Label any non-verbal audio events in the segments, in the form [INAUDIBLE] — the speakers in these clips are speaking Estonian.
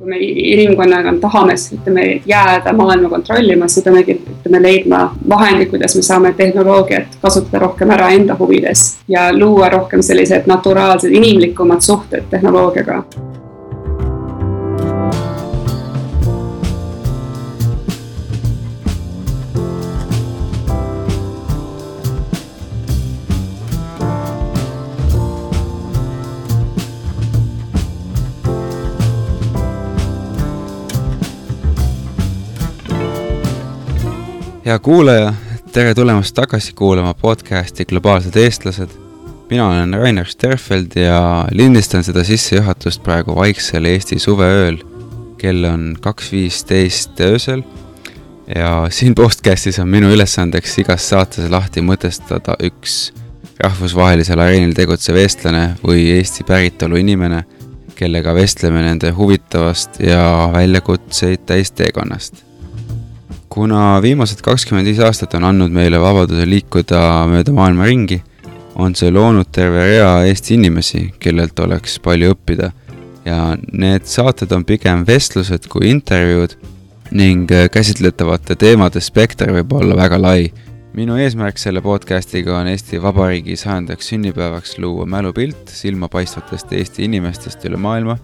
kui me inimkonnaga tahame, ütleme, jääda maailma kontrollima, siis me peamegi, ütleme, leidma vahendid, kuidas me saame tehnoloogiat kasutada rohkem ära enda huvides ja luua rohkem sellised naturaalsed, inimlikumad suhted tehnoloogiaga hea kuulaja, tere tulemast tagasi kuulama podcasti Globaalsed eestlased. mina olen Rainer Sterfeld ja lindistan seda sissejuhatust praegu vaiksel Eesti suveööl. kell on kaks viisteist öösel ja siin podcastis on minu ülesandeks igas saates lahti mõtestada üks rahvusvahelisel areenil tegutsev eestlane või Eesti päritolu inimene, kellega vestleme nende huvitavast ja väljakutseid täis teekonnast kuna viimased kakskümmend viis aastat on andnud meile vabaduse liikuda mööda maailma ringi, on see loonud terve rea Eesti inimesi, kellelt oleks palju õppida. ja need saated on pigem vestlused kui intervjuud ning käsitletavate teemade spekter võib olla väga lai. minu eesmärk selle podcastiga on Eesti Vabariigi sajandaks sünnipäevaks luua mälupilt silmapaistvatest Eesti inimestest üle maailma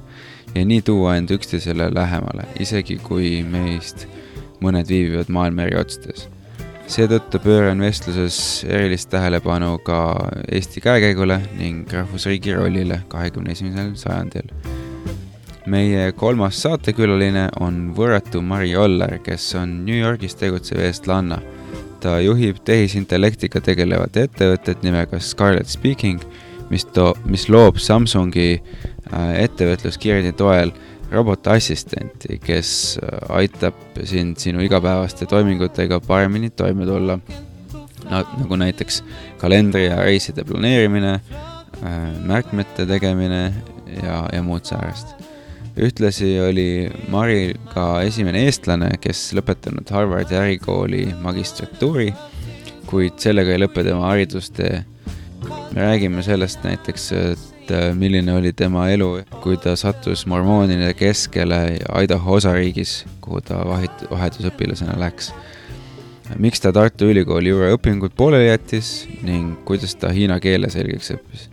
ja nii tuua end üksteisele lähemale, isegi kui meist mõned viibivad maailma eri otsades. seetõttu pööran vestluses erilist tähelepanu ka Eesti käekäigule ning rahvusriigi rollile kahekümne esimesel sajandil. meie kolmas saatekülaline on võrratu Mari Oller, kes on New Yorgis tegutsev eestlanna. ta juhib tehisintellektiga tegelevat ettevõtet nimega Scarlet Speaking, mis too, mis loob Samsungi äh, ettevõtluskirjade toel robotassistenti, kes äh, aitab sind sinu igapäevaste toimingutega paremini toime tulla. nagu näiteks kalendri ja reiside planeerimine, äh, märkmete tegemine ja, ja muud säärast. ühtlasi oli Mari ka esimene eestlane, kes lõpetanud Harvardi ärikooli magistratuuri, kuid sellega ei lõpe tema haridustee. me räägime sellest näiteks et äh, milline oli tema elu, kui ta sattus mormoonide keskele Idaho osariigis, kuhu ta vahit-, vahetusõpilasena läks. miks ta Tartu Ülikooli juuraõpingud pooleli jättis ning kuidas ta hiina keele selgeks õppis.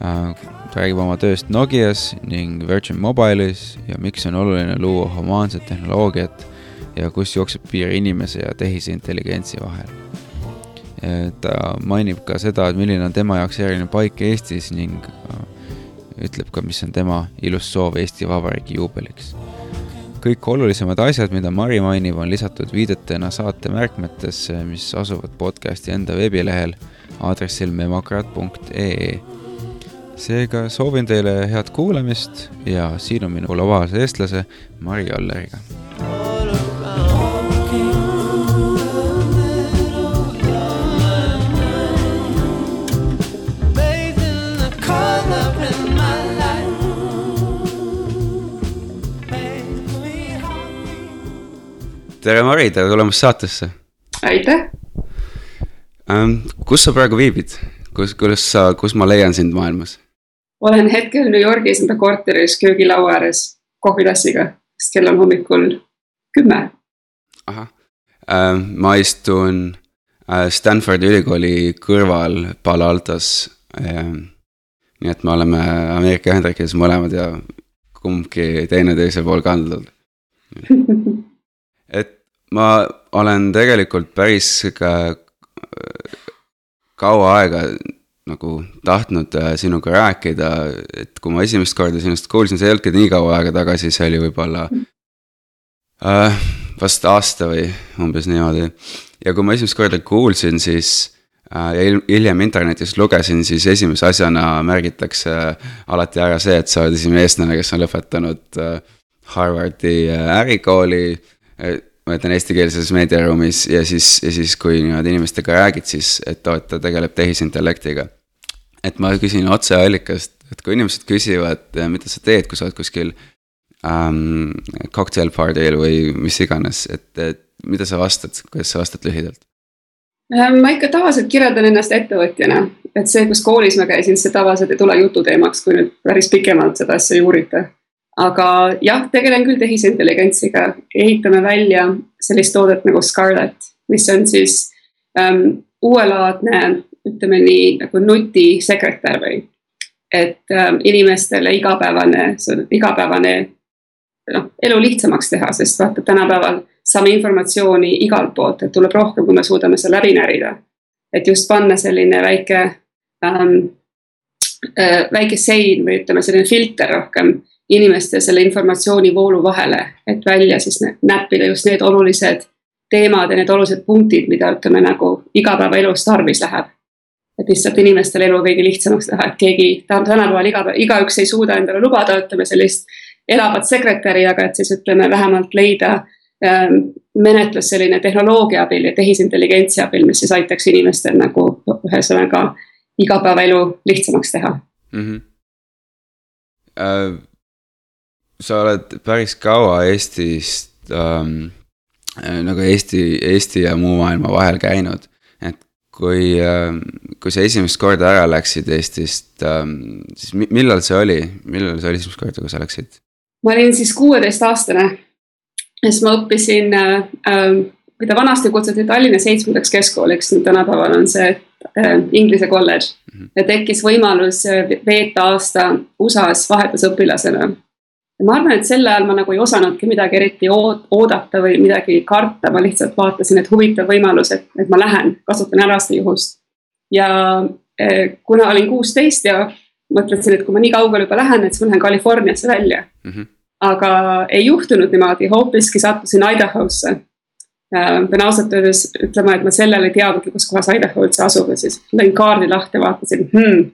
Äh, ta räägib oma tööst Nokias ning Virgin Mobile'is ja miks on oluline luua humaanset tehnoloogiat ja kus jookseb piir inimese ja tehisintelligentsi vahel ta mainib ka seda, et milline on tema jaoks eriline paik Eestis ning äh, ütleb ka, mis on tema ilus soov Eesti Vabariigi juubeliks. kõik olulisemad asjad, mida Mari mainib, on lisatud viidetena saate märkmetesse, mis asuvad podcasti enda veebilehel aadressil memokraat.ee. seega soovin teile head kuulamist ja siin on minu globaalse eestlase Mari Alleriga tere, Mari, tere tulemast saatesse. aitäh ähm,. kus sa praegu viibid, kus, kuidas sa, kus ma leian sind maailmas? olen hetkel New Yorgis enda korteris köögilaua ääres kohvitassiga, sest kell on hommikul kümme. ahah ähm,, ma istun äh, Stanfordi ülikooli kõrval Palo Altos ähm,. nii et me oleme Ameerika Ühendriikides mõlemad ja kumbki teineteise pool kaldul [LAUGHS] et ma olen tegelikult päris ka kaua aega nagu tahtnud äh, sinuga rääkida, et kui ma esimest korda sinust kuulsin, see ei olnudki nii kaua aega tagasi, see oli võib-olla äh, vast aasta või umbes niimoodi. ja kui ma esimest korda kuulsin, siis äh, ja hiljem internetis lugesin, siis esimese asjana märgitakse alati ära see, et sa oled esimene eestlane, kes on lõpetanud äh, Harvardi äh, ärikooli ma ütlen eestikeelses meediaruumis ja siis, ja siis, kui niimoodi inimestega räägid, siis, et oo, et ta tegeleb tehisintellektiga. et ma küsin otseallikast, et kui inimesed küsivad, mida sa teed, kui sa oled kuskil ähm, cocktail party'l või mis iganes, et, et mida sa vastad, kuidas sa vastad lühidalt? Ähm, ma ikka tavaliselt kirjeldan ennast ettevõtjana, et see, kus koolis ma käisin, see tavaliselt ei tule jututeemaks, kui nüüd päris pikemalt seda asja juurida aga jah, tegelen küll tehisintelligentsiga, ehitame välja sellist toodet nagu Scarlett, mis on siis ähm, uuelaadne, ütleme nii nagu nutisekretär või. et ähm, inimestele igapäevane, igapäevane noh, elu lihtsamaks teha, sest vaata tänapäeval saame informatsiooni igalt poolt, et tuleb rohkem, kui me suudame seal läbi närida. et just panna selline väike ähm,, äh, väike sein või ütleme, selline filter rohkem inimeste selle informatsioonivoolu vahele, et välja siis näppida just need olulised teemad ja need olulised punktid, mida ütleme nagu igapäevaelus tarvis läheb. et lihtsalt inimestel elu veidi lihtsamaks et keegi tänapäeval iga, igaüks ei suuda endale lubada, ütleme sellist elavat sekretäri, aga et siis ütleme vähemalt leida ähm, menetlus selline tehnoloogia abil ja tehisintelligentsi abil, mis siis aitaks inimestel nagu ühesõnaga igapäevaelu lihtsamaks teha mm. -hmm. Uh, sa oled päris kaua Eestist ähm, nagu Eesti, Eesti ja muu maailma vahel käinud. et kui ähm,, kui sa esimest korda ära läksid Eestist ähm,, siis millal see oli, millal see oli esimest korda, kui sa läksid? ma olin siis kuueteistaastane, siis ma õppisin äh,, mida vanasti kutsuti Tallinna seitsmendaks keskkooliks, nüüd tänapäeval on see äh, Inglise kolledž mm. -hmm. ja tekkis võimalus äh, veeta aasta USA-s vahetusõpilasena. Ma arvan, et sel ajal ma nagu ei osanudki midagi eriti oodata või midagi karta, ma lihtsalt vaatasin, et huvitav võimalus, et, et ma lähen, kasutan ära seda juhust. ja äh, kuna olin kuusteist ja mõtlesin, et kui ma nii kaugele juba lähen, et siis ma lähen Californiasse välja mm. -hmm aga ei juhtunud niimoodi, hoopiski sattusin Idahosse. Pean ausalt öeldes ütlema, et ma sellele ei teadnudki, kus kohas Idaho üldse asub ja siis lõin kaardi lahti, vaatasin hmm,,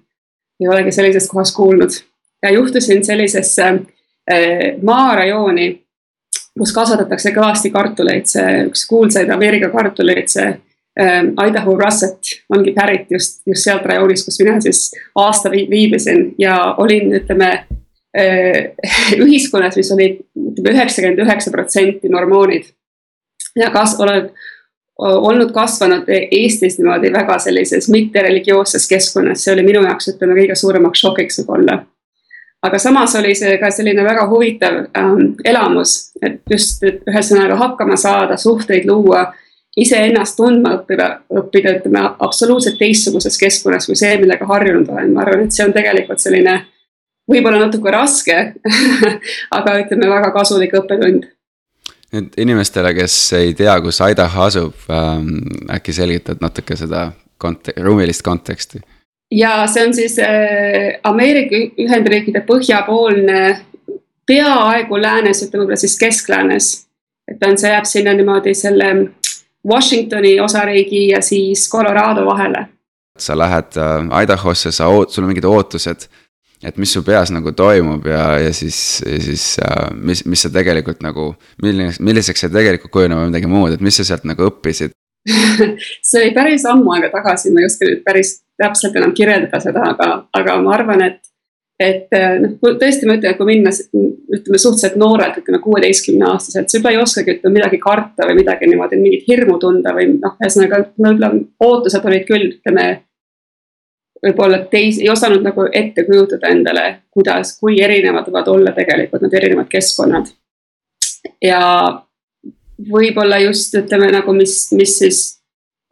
ei olegi sellisest kohast kuulnud. ja juhtusin sellisesse äh, maarajooni, kus kasvatatakse kõvasti kartuleid, see üks kuulsaid Ameerika kartuleid, see äh, Idaho Russet ongi pärit just, just sealt rajoonist, kus mina siis aasta viibisin ja olin, ütleme Äh, [LAUGHS] ühiskonnas, mis oli ütleme üheksakümmend üheksa protsenti mormoonid. ja kas olen olnud kasvanud Eestis niimoodi väga sellises mittereligioosses keskkonnas, see oli minu jaoks ütleme kõige suuremaks šokiks võib-olla. Aga samas oli see ka selline väga huvitav ähm, elamus, et just et ühesõnaga hakkama saada, suhteid luua iseennast tundma õppida, õppida, ütleme absoluutselt teistsuguses keskkonnas kui see, millega harjunud olen, ma arvan, et see on tegelikult selline võib-olla natuke raske [LAUGHS] aga ütleme väga kasulik õppetund. nüüd inimestele, kes ei tea, kus Idaho asub ähm,, äkki selgitad natuke seda kont-, ruumilist konteksti? Ja see on siis äh, Ameerika Ühendriikide põhjapoolne, peaaegu läänes, ütleme võib-olla siis keskläänes. et ta on, see jääb sinna niimoodi selle Washingtoni osariigi ja siis Colorado vahele. sa lähed äh, Idahosse, sa oot-, sul on mingid ootused et mis su peas nagu toimub ja, ja siis, ja siis äh, mis, mis sa tegelikult nagu, milline, milliseks see tegelikult kujuneb või midagi muud, et mis sa sealt nagu õppisid [LAUGHS] see oli päris ammu aega tagasi, ma ei oska nüüd päris täpselt enam kirjeldada seda, aga, aga ma arvan, et et äh, noh, tõesti ma ütlen, kui minna ütleme suhteliselt noorelt, ütleme kuueteistkümne aastaselt, sa juba ei oskagi ütleme midagi karta või midagi niimoodi, mingit hirmu tunda või noh, ühesõnaga võib-olla ootused olid küll, ütleme võib-olla teis-, ei osanud nagu ette kujutada endale, kuidas, kui erinevad võivad olla tegelikult need erinevad keskkonnad. ja võib-olla just ütleme nagu, mis, mis siis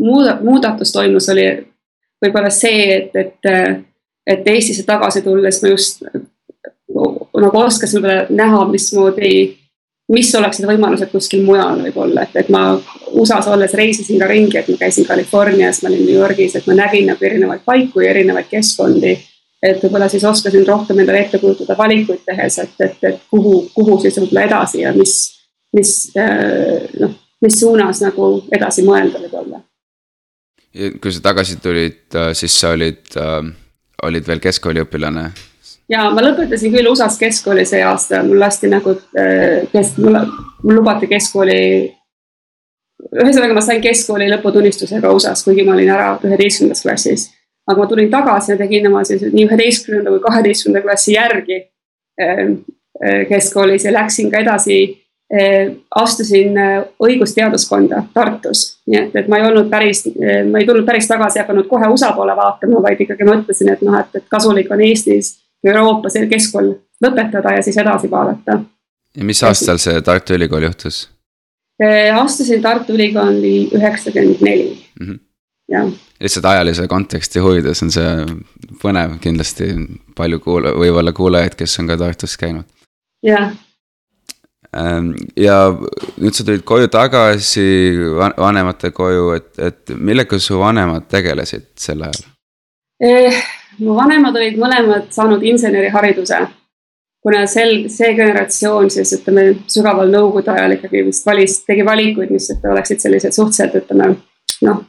muuda-, muudatus toimus, oli võib-olla see, et, et, et Eestisse tagasi tulles ma just nagu oskasin näha, mismoodi mis oleksid võimalused kuskil mujal võib-olla, et, et ma USA-s olles reisisin ka ringi, et ma käisin Californias, ma olin New Yorgis, et ma nägin nagu erinevaid paiku ja erinevaid keskkondi. et võib-olla siis oskasin rohkem endale ette kujutada valikuid tehes, et, et, et kuhu, kuhu siis võib-olla edasi ja mis, mis äh, noh, mis suunas nagu edasi mõelda võib-olla. Kui sa tagasi tulid, äh, siis sa olid, äh, olid veel keskkooliõpilane ja ma lõpetasin küll USA-s keskkooli see aasta, mul lasti nagu äh, kes-, mul, mul lubati keskkooli. ühesõnaga, ma sain keskkooli lõputunnistusega USA-s, kuigi ma olin ära üheteistkümnendas klassis. aga ma tulin tagasi ja tegin oma siis nii üheteistkümnenda kui kaheteistkümnenda klassi järgi keskkoolis ja läksin ka edasi astusin õigusteaduskonda Tartus, nii et, et ma ei olnud päris, ma ei tulnud päris tagasi, hakanud kohe USA poole vaatama, vaid ikkagi mõtlesin, et noh, et, et kasulik on Eestis Euroopa see keskkool lõpetada ja siis edasi vaadata. ja mis aastal see Tartu Ülikool juhtus? astusin Tartu Ülikooli üheksakümmend neli, mhm. jah lihtsalt ajalise konteksti huvides on see põnev, kindlasti palju kuula-, võib-olla kuulajaid, kes on ka Tartus käinud. jah. Ähm, ja nüüd sa tulid koju tagasi, vanemate koju, et, et millega su vanemad tegelesid sel ajal eh,? mu vanemad olid mõlemad saanud insenerihariduse. kuna sel, see generatsioon siis ütleme sügaval nõukogude ajal ikkagi vist valis, tegi valikuid, mis oleksid sellised suhteliselt ütleme noh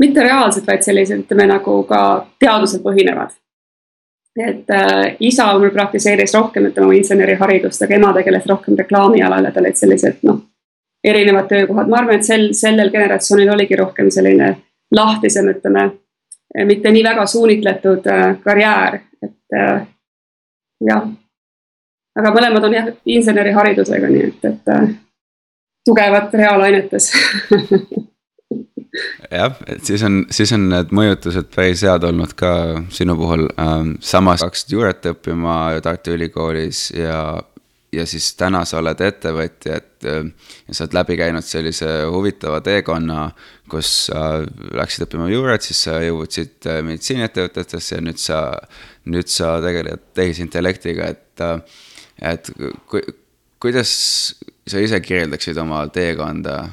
mitte reaalsed, vaid sellised, ütleme nagu ka teadusel põhinevad. Et äh, isa mul praktiseeris rohkem, ütleme oma inseneriharidust, aga ema tegeles rohkem reklaamialal ja tal olid sellised noh, erinevad töökohad, ma arvan, et sel, sellel generatsioonil oligi rohkem selline lahtisem, ütleme, mitte nii väga suunitletud äh, karjäär, et äh, jah. aga mõlemad on jah inseneriharidusega, nii et, et äh, tugevad reaalainetes [LAUGHS] jah, et siis on, siis on need mõjutused päris head olnud ka sinu puhul ähm,. samas hakkasid juuret õppima Tartu Ülikoolis ja, ja siis täna sa oled ettevõtja, et äh, sa oled läbi käinud sellise huvitava teekonna, kus sa läksid õppima juuret, siis sa jõudsid äh, meditsiiniettevõtetesse ja nüüd sa, nüüd sa tegeled tehisintellektiga, et, äh, et ku, kuidas sa ise kirjeldaksid oma teekonda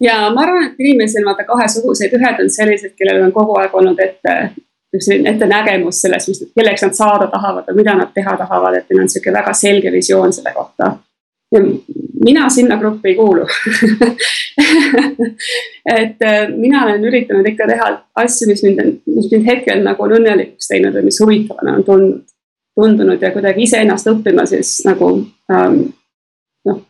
ja ma arvan, et inimesel on vaata kahesuguseid, ühed on sellised, kellel on kogu aeg olnud ette, selline ettenägemus sellest, mis, kelleks nad saada tahavad või mida nad teha tahavad, et neil on sihuke väga selge visioon selle kohta. mina sinna gruppi ei kuulu [LAUGHS] et äh, mina olen üritanud ikka teha asju, mis mind, mis mind hetkel nagu on õnnelikuks teinud või mis huvitavana on tundnud, tundunud ja kuidagi iseennast õppima siis nagu ähm, noh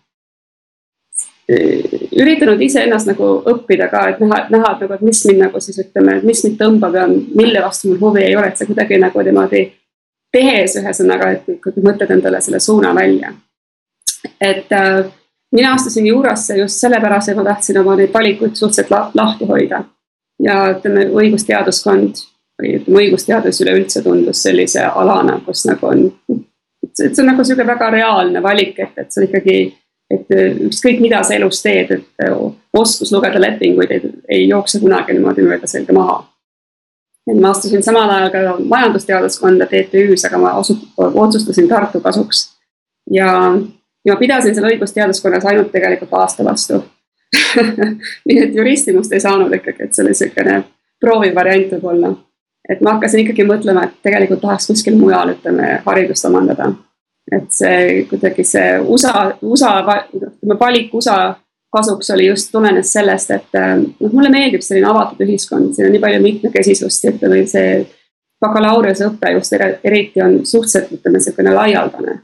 üritanud iseennast nagu õppida ka, et näha, näha, et nagu, et mis mind nagu siis ütleme, mis mind tõmbab ja mille vastu mul huvi ei ole, et see kuidagi nagu niimoodi tehes ühesõnaga, et ikkagi mõtled endale selle suuna välja. et äh, mina astusin juurasse just sellepärast, et ma tahtsin oma neid valikuid suhteliselt la lahti hoida. ja ütleme, õigusteaduskond või ütleme, õigusteadus üleüldse tundus sellise alana, kus nagu on, see on nagu sihuke väga reaalne valik, et, et on ikkagi et äh, ükskõik, mida sa elus teed, et äh, oskus lugeda lepinguid ei, ei jookse kunagi niimoodi mööda selga maha. et ma astusin samal ajal ka majandusteaduskonda TTÜ-s, aga ma osu-, otsustasin Tartu kasuks. ja, ja ma pidasin seal õigusteaduskonnas ainult tegelikult aasta vastu [LAUGHS] nii et juristi must ei saanud ikkagi, et see oli niisugune proovivariant võib-olla. et ma hakkasin ikkagi mõtlema, et tegelikult tahaks kuskil mujal, ütleme, haridust omandada et see kuidagi see USA, USA, ütleme valik USA kasuks oli just, tulenes sellest, et noh, mulle meeldib selline avatud ühiskond, siin on nii palju mitmekesisust ja ütleme, see bakalaureuseõpe just eriti on suhteliselt, ütleme, niisugune laialdane.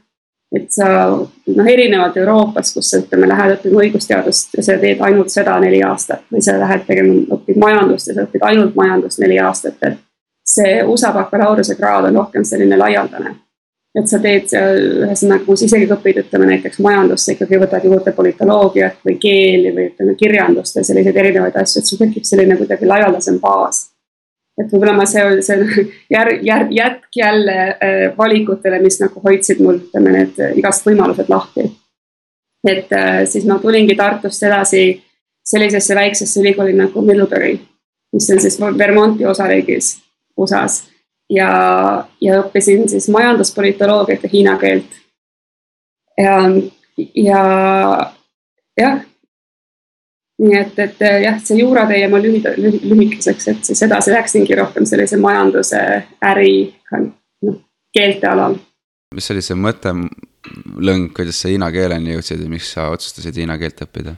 et sa noh, erinevalt Euroopas, kus sa ütleme, lähed õppima õigusteadust ja sa teed ainult seda neli aastat või sa lähed tegema, õpid majandust ja sa õpid ainult majandust neli aastat, et see USA bakalaureusekraad on rohkem selline laialdane et sa teed ühesõnaga, kus isegi kui õpid, ütleme näiteks majandusse, ikkagi võtad juurde politoloogiat või keeli või ütleme kirjandust ja selliseid erinevaid asju, et sul tekib selline kuidagi laialdasem baas. et võib-olla ma see, see [LAUGHS] järg, järg, jätk jälle äh, valikutele, mis nagu hoidsid mul, ütleme need igast võimalused lahti. et äh, siis ma tulingi Tartust edasi sellisesse väiksesse ülikooli nagu Middlebury, mis on siis Vermonti osariigis USA-s ja, ja õppisin siis majanduspolitoloogiat ja hiina keelt. ja, ja jah. nii et, et jah, see juuratee mul lühida, lühikeseks, et siis edasi läksingi rohkem sellise majanduse, äri, noh, keelte alal. mis oli see mõttelõng, kuidas sa hiina keeleni jõudsid ja miks sa otsustasid hiina keelt õppida?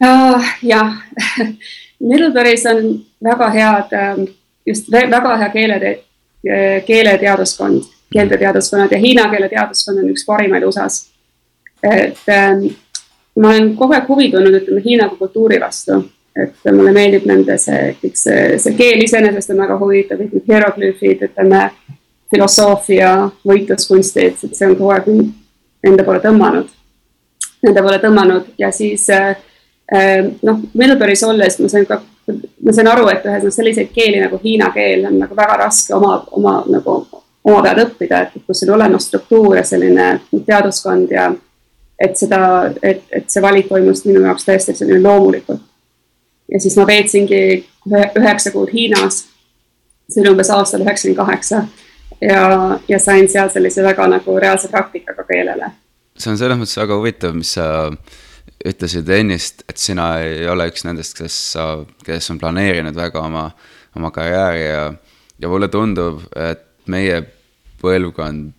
Ah, jah, [LAUGHS] Middlebury's on väga head ähm, just väga hea keele, keeleteaduskond, keelteteaduskonnad ja hiina keele teaduskond on üks parimaid USA-s. et ähm, ma olen kogu aeg huvi tundnud, ütleme Hiina kultuuri vastu, et mulle meeldib nende see, kõik see, see keel iseenesest on väga huvitav, kõik need hieroglüüfid, ütleme filosoofia, võitluskunstid, et see on kogu aeg enda poole tõmmanud, nende poole tõmmanud. Ja siis äh, noh, Melbourne'is olles ma sain ka ma sain aru, et ühesõnaga selliseid keeli nagu hiina keel on nagu väga raske oma, oma nagu oma pead õppida, et kus on olemas struktuur ja selline teaduskond ja et seda, et, et see valik toimus minu jaoks täiesti selline loomulikult. ja siis ma veetsingi üheksa kuud Hiinas. see oli umbes aastal üheksakümmend kaheksa ja, ja sain seal sellise väga nagu reaalse praktikaga keelele. see on selles mõttes väga huvitav, mis sa ütlesid ennist, et sina ei ole üks nendest, kes sa, kes on planeerinud väga oma, oma karjääri ja, ja mulle tundub, et meie põlvkond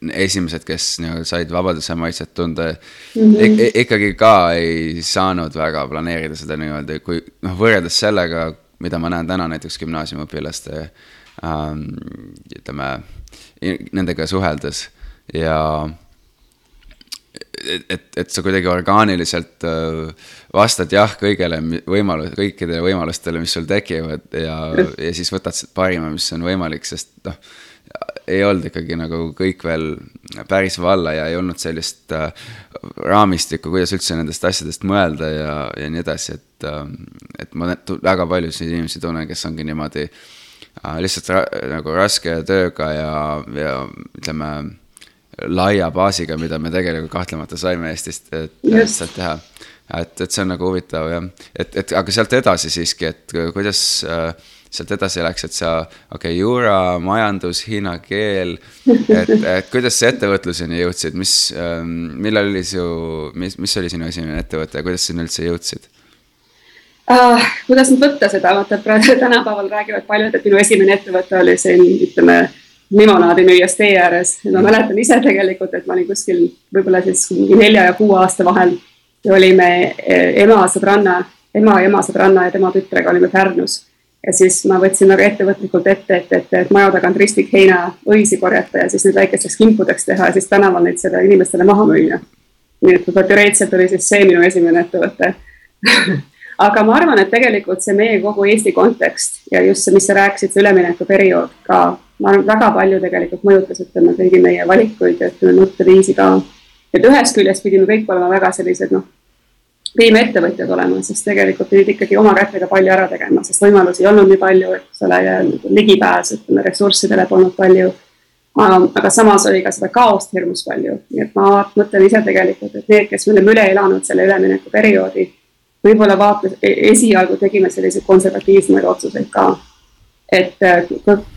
esimesed, kes nii-öelda said vabaduse maitset tunda mm, -hmm. Ik ikkagi ka ei saanud väga planeerida seda nii-öelda, kui noh, võrreldes sellega, mida ma näen täna näiteks gümnaasiumiõpilaste ähm, ütleme, nendega suheldes ja et, et, et sa kuidagi orgaaniliselt äh, vastad jah kõigele võimalus, kõikidele võimalustele, mis sul tekivad ja, ja siis võtad parima, mis on võimalik, sest noh, ei olnud ikkagi nagu kõik veel päris valla ja ei olnud sellist äh, raamistikku, kuidas üldse nendest asjadest mõelda ja, ja nii edasi, et äh,, et ma väga paljusid inimesi tunnen, kes ongi niimoodi lihtsalt ra nagu raske tööga ja, ja ütleme laia baasiga, mida me tegelikult kahtlemata saime Eestist, et yes. sealt teha. et, et see on nagu huvitav jah, et, et aga sealt edasi siiski, et kuidas äh, sealt edasi läks, et sa, okei okay,, juura, majandus, hiina keel, et, et kuidas sa ettevõtluseni jõudsid, mis ähm,, millal oli su, mis, mis oli sinu esimene ettevõte ja kuidas sinna üldse jõudsid? Uh, kuidas nüüd võtta seda, vaata praegu tänapäeval räägivad paljud, et minu esimene ettevõte oli siin, ütleme limonaadimüüjas tee ääres ja ma mäletan ise tegelikult, et ma olin kuskil võib-olla siis mingi nelja ja kuue aasta vahel ja olime e, ema sõbranna, ema ja ema sõbranna ja tema tütrega olime Pärnus. ja siis ma võtsin nagu ettevõtlikult ette, et, et, et maja tagant ristikheina õisi korjata ja siis need väikesteks kimpudeks teha ja siis tänaval neid seda inimestele maha müüa. nii et võib-olla teoreetiliselt oli siis see minu esimene ettevõte [LAUGHS] aga ma arvan, et tegelikult see meie kogu Eesti kontekst ja just see, mis sa rääkisid, see üleminekuperiood ka ma arvan, väga palju tegelikult mõjutas, ütleme, kõigi meie valikuid ja ütleme, mõtteviisi ka. et ühest küljest pidime kõik olema väga sellised noh, pigem ettevõtjad olema, sest tegelikult pidid ikkagi oma kätega palju ära tegema, sest võimalusi ei olnud nii palju, eks ole, ja ligipääs, ütleme, ressurssidele polnud palju. aga samas oli ka seda kaost hirmus palju, nii et ma mõtlen ise tegelikult, et need, kes me oleme üle elanud selle üleminekuperioodi, võib-olla vaates, esialgu tegime selliseid konservatiivsemaid otsuseid ka et äh,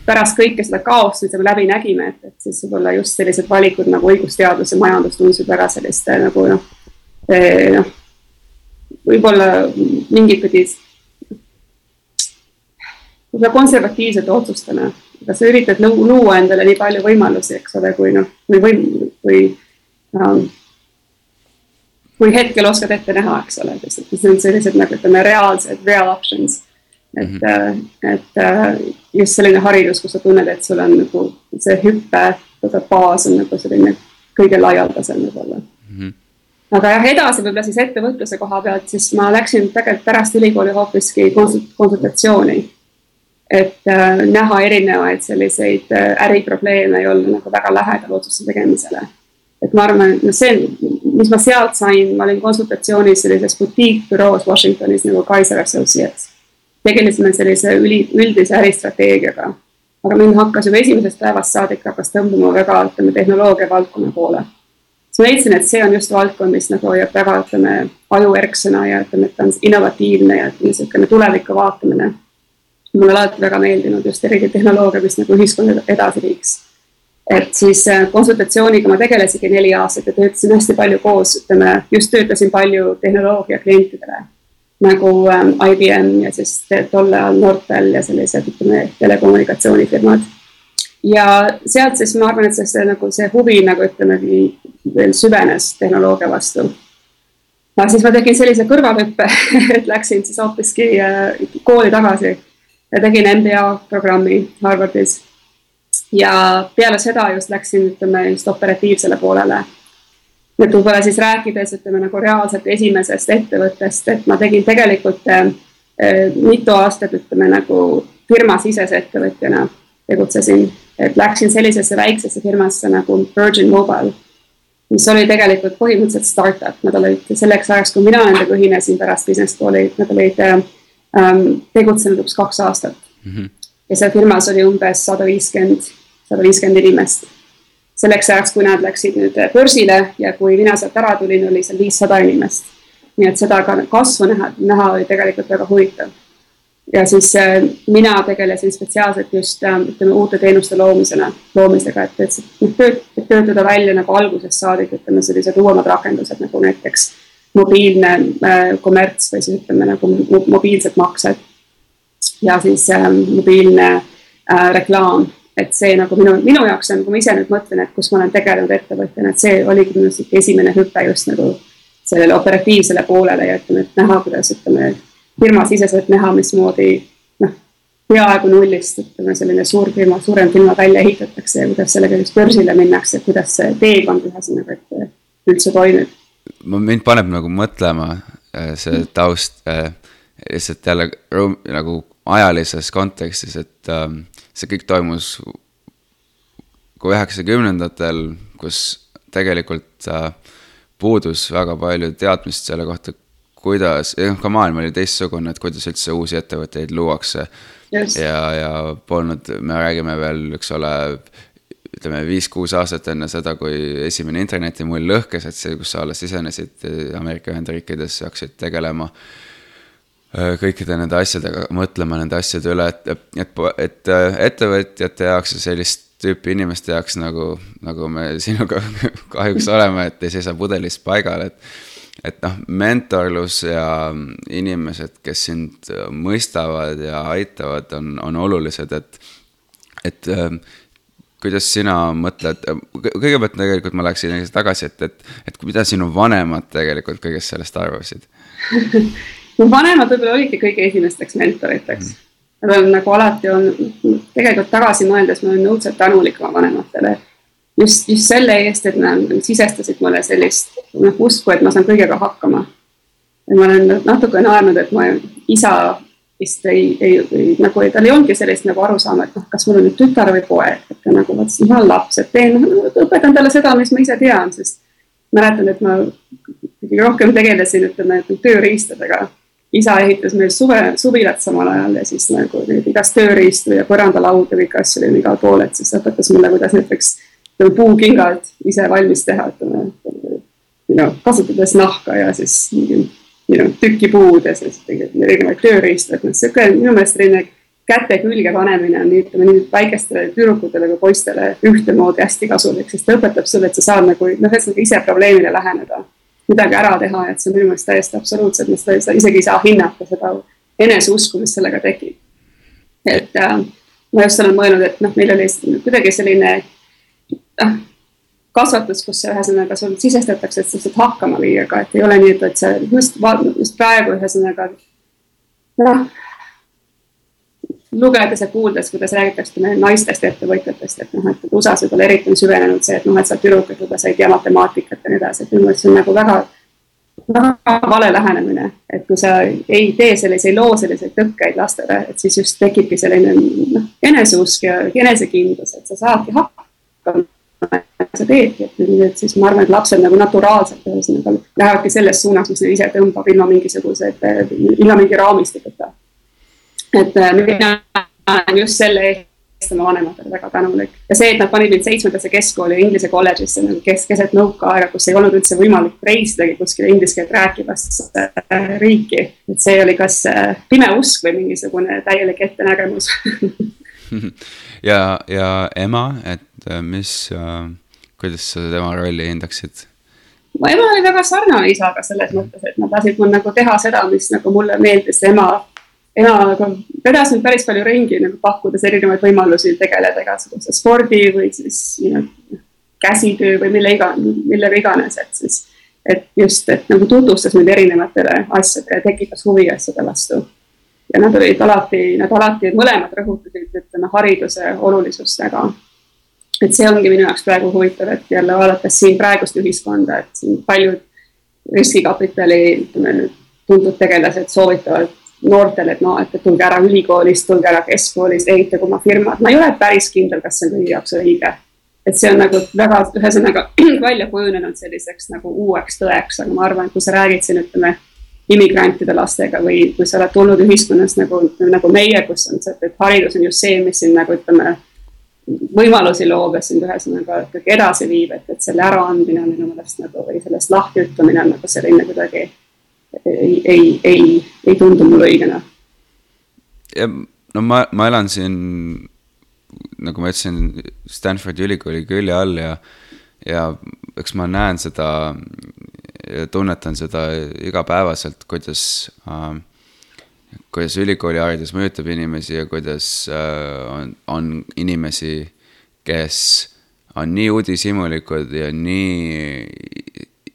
pärast kõike seda kaost, mida me läbi nägime, et, et siis võib-olla just sellised valikud nagu õigusteadus ja majandus tundusid väga selliste nagu noh, noh, võib-olla mingit pidi võib-olla konservatiivsete otsustena, aga sa üritad luua endale nii palju võimalusi, eks ole, kui noh, või võim-, või um, kui hetkel oskad ette näha, eks ole, sest see on sellised nagu ütleme, reaalsed real options et mm, -hmm. et äh, just selline haridus, kus sa tunned, et sul on nagu see hüppe, baas on nagu selline kõige laialdasem võib-olla mm. -hmm. aga jah, edasi võib-olla siis ettevõtluse koha pealt, siis ma läksin tegelikult pärast ülikooli hoopiski konsultatsiooni. et äh, näha erinevaid selliseid äh, äriprobleeme ja olla nagu väga lähedal otsuste tegemisele. et ma arvan, et noh, see, mis ma sealt sain, ma olin konsultatsioonis sellises butiikbüroos Washingtonis nagu Kaiser Associates tegelesime sellise üli, üldise äristrateegiaga. aga mind hakkas juba esimesest päevast saadik hakkas tõmbama väga, ütleme, tehnoloogia valdkonna poole. siis ma leidsin, et see on just valdkond, mis nagu hoiab väga, ütleme, ajuerksõna ja ütleme, et ta on innovatiivne ja niisugune tulevikku vaatamine. mulle alati väga meeldinud just eriti tehnoloogia, mis nagu ühiskonda edasi viiks et siis äh, konsultatsiooniga ma tegelesingi neli aastat ja töötasin hästi palju koos, ütleme, just töötasin palju tehnoloogia klientidele nagu ähm, IBM ja siis tol ajal Nortal ja sellised, ütleme, telekommunikatsioonifirmad. ja sealt siis ma arvan, et see, see nagu see huvi nagu ütlemegi veel süvenes tehnoloogia vastu. aga siis ma tegin sellise kõrvalhüppe [LAUGHS] et läksin siis hoopiski äh, kooli tagasi ja tegin MBA programmi Harvardis. ja peale seda just läksin, ütleme just operatiivsele poolele et võib-olla siis rääkides, ütleme nagu reaalselt esimesest ettevõttest, et ma tegin tegelikult äh, mitu aastat, ütleme nagu firmasisese ettevõtjana tegutsesin, et läksin sellisesse väiksesse firmasse nagu Virgin Mobile, mis oli tegelikult põhimõtteliselt startup, nad olid selleks ajaks, kui mina nendega ühinesin pärast business school'i, nad olid ähm, tegutsenud umbes kaks aastat mm. -hmm. ja seal firmas oli umbes sada viiskümmend, sada viiskümmend inimest. Selleks ajaks, kui nad läksid nüüd börsile ja kui mina sealt ära tulin, oli seal viissada inimest. nii et seda ka kasvu näha, näha oli tegelikult väga huvitav ja siis äh, mina tegelesin spetsiaalselt just äh, ütleme uute teenuste loomisena, loomisega, et, et, et, tööt, et töötada välja nagu algusest saadik, ütleme sellised uuemad rakendused nagu näiteks mobiilne äh, kommerts või siis ütleme nagu mobiilsed maksed. ja siis äh, mobiilne äh, reklaam, et see nagu minu, minu jaoks on, kui ma ise nüüd mõtlen, et kus ma olen tegelenud ettevõtjana, et see oligi minu arust esimene hüpe just nagu sellele operatiivsele poolele ja ütleme, et näha, kuidas ütleme firmasiseselt näha, mismoodi noh, peaaegu nullist, ütleme selline suur firma, suurem firma välja ehitatakse ja kuidas sellega siis börsile minnakse, kuidas see teekond ühesõnaga, et üldse toimib. mind paneb nagu mõtlema äh, see taust äh, lihtsalt jälle nagu ajalises kontekstis, et ähm, see kõik toimus kui üheksakümnendatel, kus tegelikult äh, puudus väga palju teadmist selle kohta, kuidas, noh ka maailm oli teistsugune, et kuidas üldse uusi ettevõtteid luuakse. Yes.. ja, ja polnud, me räägime veel, eks ole, ütleme viis-kuus aastat enne seda, kui esimene internetimull lõhkes, et see, kus sa alles sisenesid Ameerika Ühendriikidesse, hakkasid tegelema. äh, kõikide nende asjadega, mõtlema nende asjade üle, et, et, et äh, ettevõtjate jaoks ja sellist tüüpi inimeste jaoks nagu, nagu me [LAUGHS] sinuga kahjuks oleme, et ei seisa pudelis paigal, et et noh, mentorlus ja inimesed, kes sind mõistavad ja aitavad, on, on olulised, et, et äh, kuidas sina mõtled, kõigepealt tegelikult ma läheksin tagasi, et, et, et mida sinu vanemad tegelikult kõigest sellest arvasid [LAUGHS] mu vanemad võib-olla olidki kõige esimesteks mentoriteks mm. Nad on nagu alati on, tegelikult tagasi mõeldes ma olen õudselt tänulik oma vanematele just, just selle eest, et nad sisestasid mulle sellist noh, usku, et ma saan kõigega hakkama. ma olen natuke naernud, et ma isa vist ei, ei, ei nagu tal ei olnudki sellist nagu arusaama, et noh, kas mul on nüüd tütar või poeg, et ta nagu mõtles, et ma olen laps, et teen, õpetan talle seda, mis ma ise tean, sest mäletan, et ma rohkem tegelesin, ütleme, tööriistadega. Isa ehitas meil suve, suvilat samal ajal ja siis nagu igast tööriistu ja põrandalaudu, kõiki asju oli igal pool, et siis õpetas mulle, kuidas näiteks puukingad ise valmis teha, ütleme, know, kasutades nahka ja siis mingi you know, tükipuud ja siis erinevaid tööriistu, et noh, sihuke minu meelest selline käte külge panemine on nii, ütleme nii väikestele tüdrukutele kui poistele ühtemoodi hästi kasulik, sest ta õpetab sulle, et sa saad nagu noh, ühesõnaga ise probleemile läheneda, midagi ära teha, et see on minu meelest täiesti absoluutselt, ma seda isegi ei saa hinnata, seda eneseusku, mis sellega tekib. et äh, ma just olen mõelnud, et noh, meil oli kuidagi selline noh, kasvatus, kus ühesõnaga sul sisestatakse, et sa saad hakkama viiega, et ei ole nii, et, et sa just, just praegu ühesõnaga noh, lugedes ja kuuldes, kuidas räägitakse naistest ettevõtjatest, et noh, et USA-s võib-olla eriti on süvenenud see, et noh, et sa tüdrukud juba sa ei tea matemaatikat ja nii edasi, et minu meelest see on nagu väga, väga vale lähenemine, et kui sa ei tee selliseid, ei loo selliseid tõkkeid lastele, et siis just tekibki selline noh, eneseusk ja enesekindlus, et sa saadki hakkama sa teedki, et siis ma arvan, et lapsed nagu naturaalselt ühesõnaga lähevadki selles suunas, mis neil ise tõmbab ilma mingisuguse, ilma mingi raamistikuta. Et äh, mina olen just selle eest oma vanematele väga tänulik ja see, et nad panid mind seitsmendasse keskkooli inglise kolledžisse nagu kes, keset nõukaaega, kus ei olnud üldse võimalik reisidagi kuskile inglise keelt rääkivasse äh, riiki. et see oli kas äh, pime usk või mingisugune täielik ettenägemus [LAUGHS] ja, ja ema, et mis kuidas sa tema rolli hindaksid? mu ema oli väga sarnane isaga selles mõttes, et nad lasid mul nagu teha seda, mis nagu mulle meeldis, ema, ema nagu vedas mind päris palju ringi nagu pakkudes erinevaid võimalusi tegeleda igasuguse spordi või siis know, käsitöö või mille iga, millega iganes, et siis, et just, et nagu tutvustas mind erinevatele asjadele, tekitas huvi asjade vastu. ja nad olid alati, nad alati mõlemad rõhutasid, ütleme, hariduse olulisust väga et see ongi minu jaoks praegu huvitav, et jälle vaadates siin praegust ühiskonda, et siin paljud riskikapitali, ütleme tuntud tegelased soovitavad noortele, et noh, et tulge ära ülikoolist, tulge ära keskkoolist, ehitage oma firmad. ma ei ole päris kindel, kas see on kõigi jaoks õige. et see on nagu väga, ühesõnaga [CLEARS THROAT] välja kujunenud selliseks nagu uueks tõeks, aga ma arvan, et kui sa räägid siin, ütleme, immigrantide lastega või kui sa oled tulnud ühiskonnas nagu, nagu meie, kus on see, et haridus on just see, mis sind nagu ütleme, võimalusi loob ja sind ühesõnaga ikkagi edasi viib, et, et selle äraandmine on minu meelest nagu või sellest lahtiütlemine on nagu selline kuidagi ei, ei, ei, ei tundu mulle õigena. no ma, ma elan siin, nagu ma ütlesin, Stanfordi ülikooli külje all ja, ja eks ma näen seda ja tunnetan seda igapäevaselt, kuidas äh, kuidas ülikooliharidus mõjutab inimesi ja kuidas äh, on, on inimesi, kes on nii uudishimulikud ja nii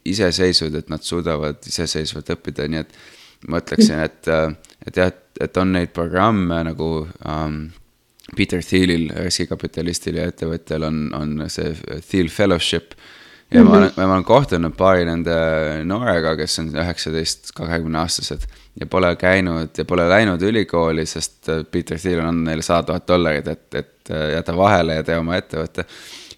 iseseisvad, et nad suudavad iseseisvalt õppida, nii et ma ütleksin, et, äh, et jah, et on neid programme nagu um, Peter Thielil, riskikapitalistil ja ettevõtjal on, on see Thiel Fellowship ja mm -hmm. ma olen, ma olen kohtunud paari nende noorega, kes on üheksateist, kahekümne aastased ja pole käinud ja pole läinud ülikooli, sest äh, Peter Thiel on andnud neile sada tuhat dollarit, et, et äh, jäta vahele ja tee oma ettevõte.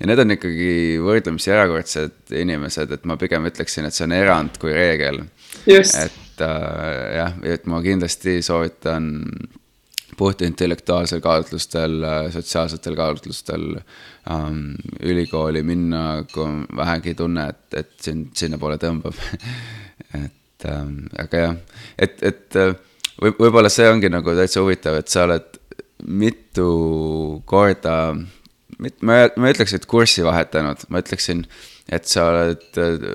Ja need on ikkagi võrdlemisi erakordsed inimesed, et ma pigem ütleksin, et see on erand kui reegel. et äh, jah, et ma kindlasti soovitan puht intellektuaalsel kaalutlustel, sotsiaalsetel kaalutlustel ähm, ülikooli minna, kui vähegi tunne, et, et sind sinnapoole tõmbab [LAUGHS] et ähm, aga jah, et, et äh, võib, võib-olla see ongi nagu täitsa huvitav, et sa oled mitu korda, ma, ma ei ütleks, et kurssi vahetanud, ma ütleksin, et sa oled äh,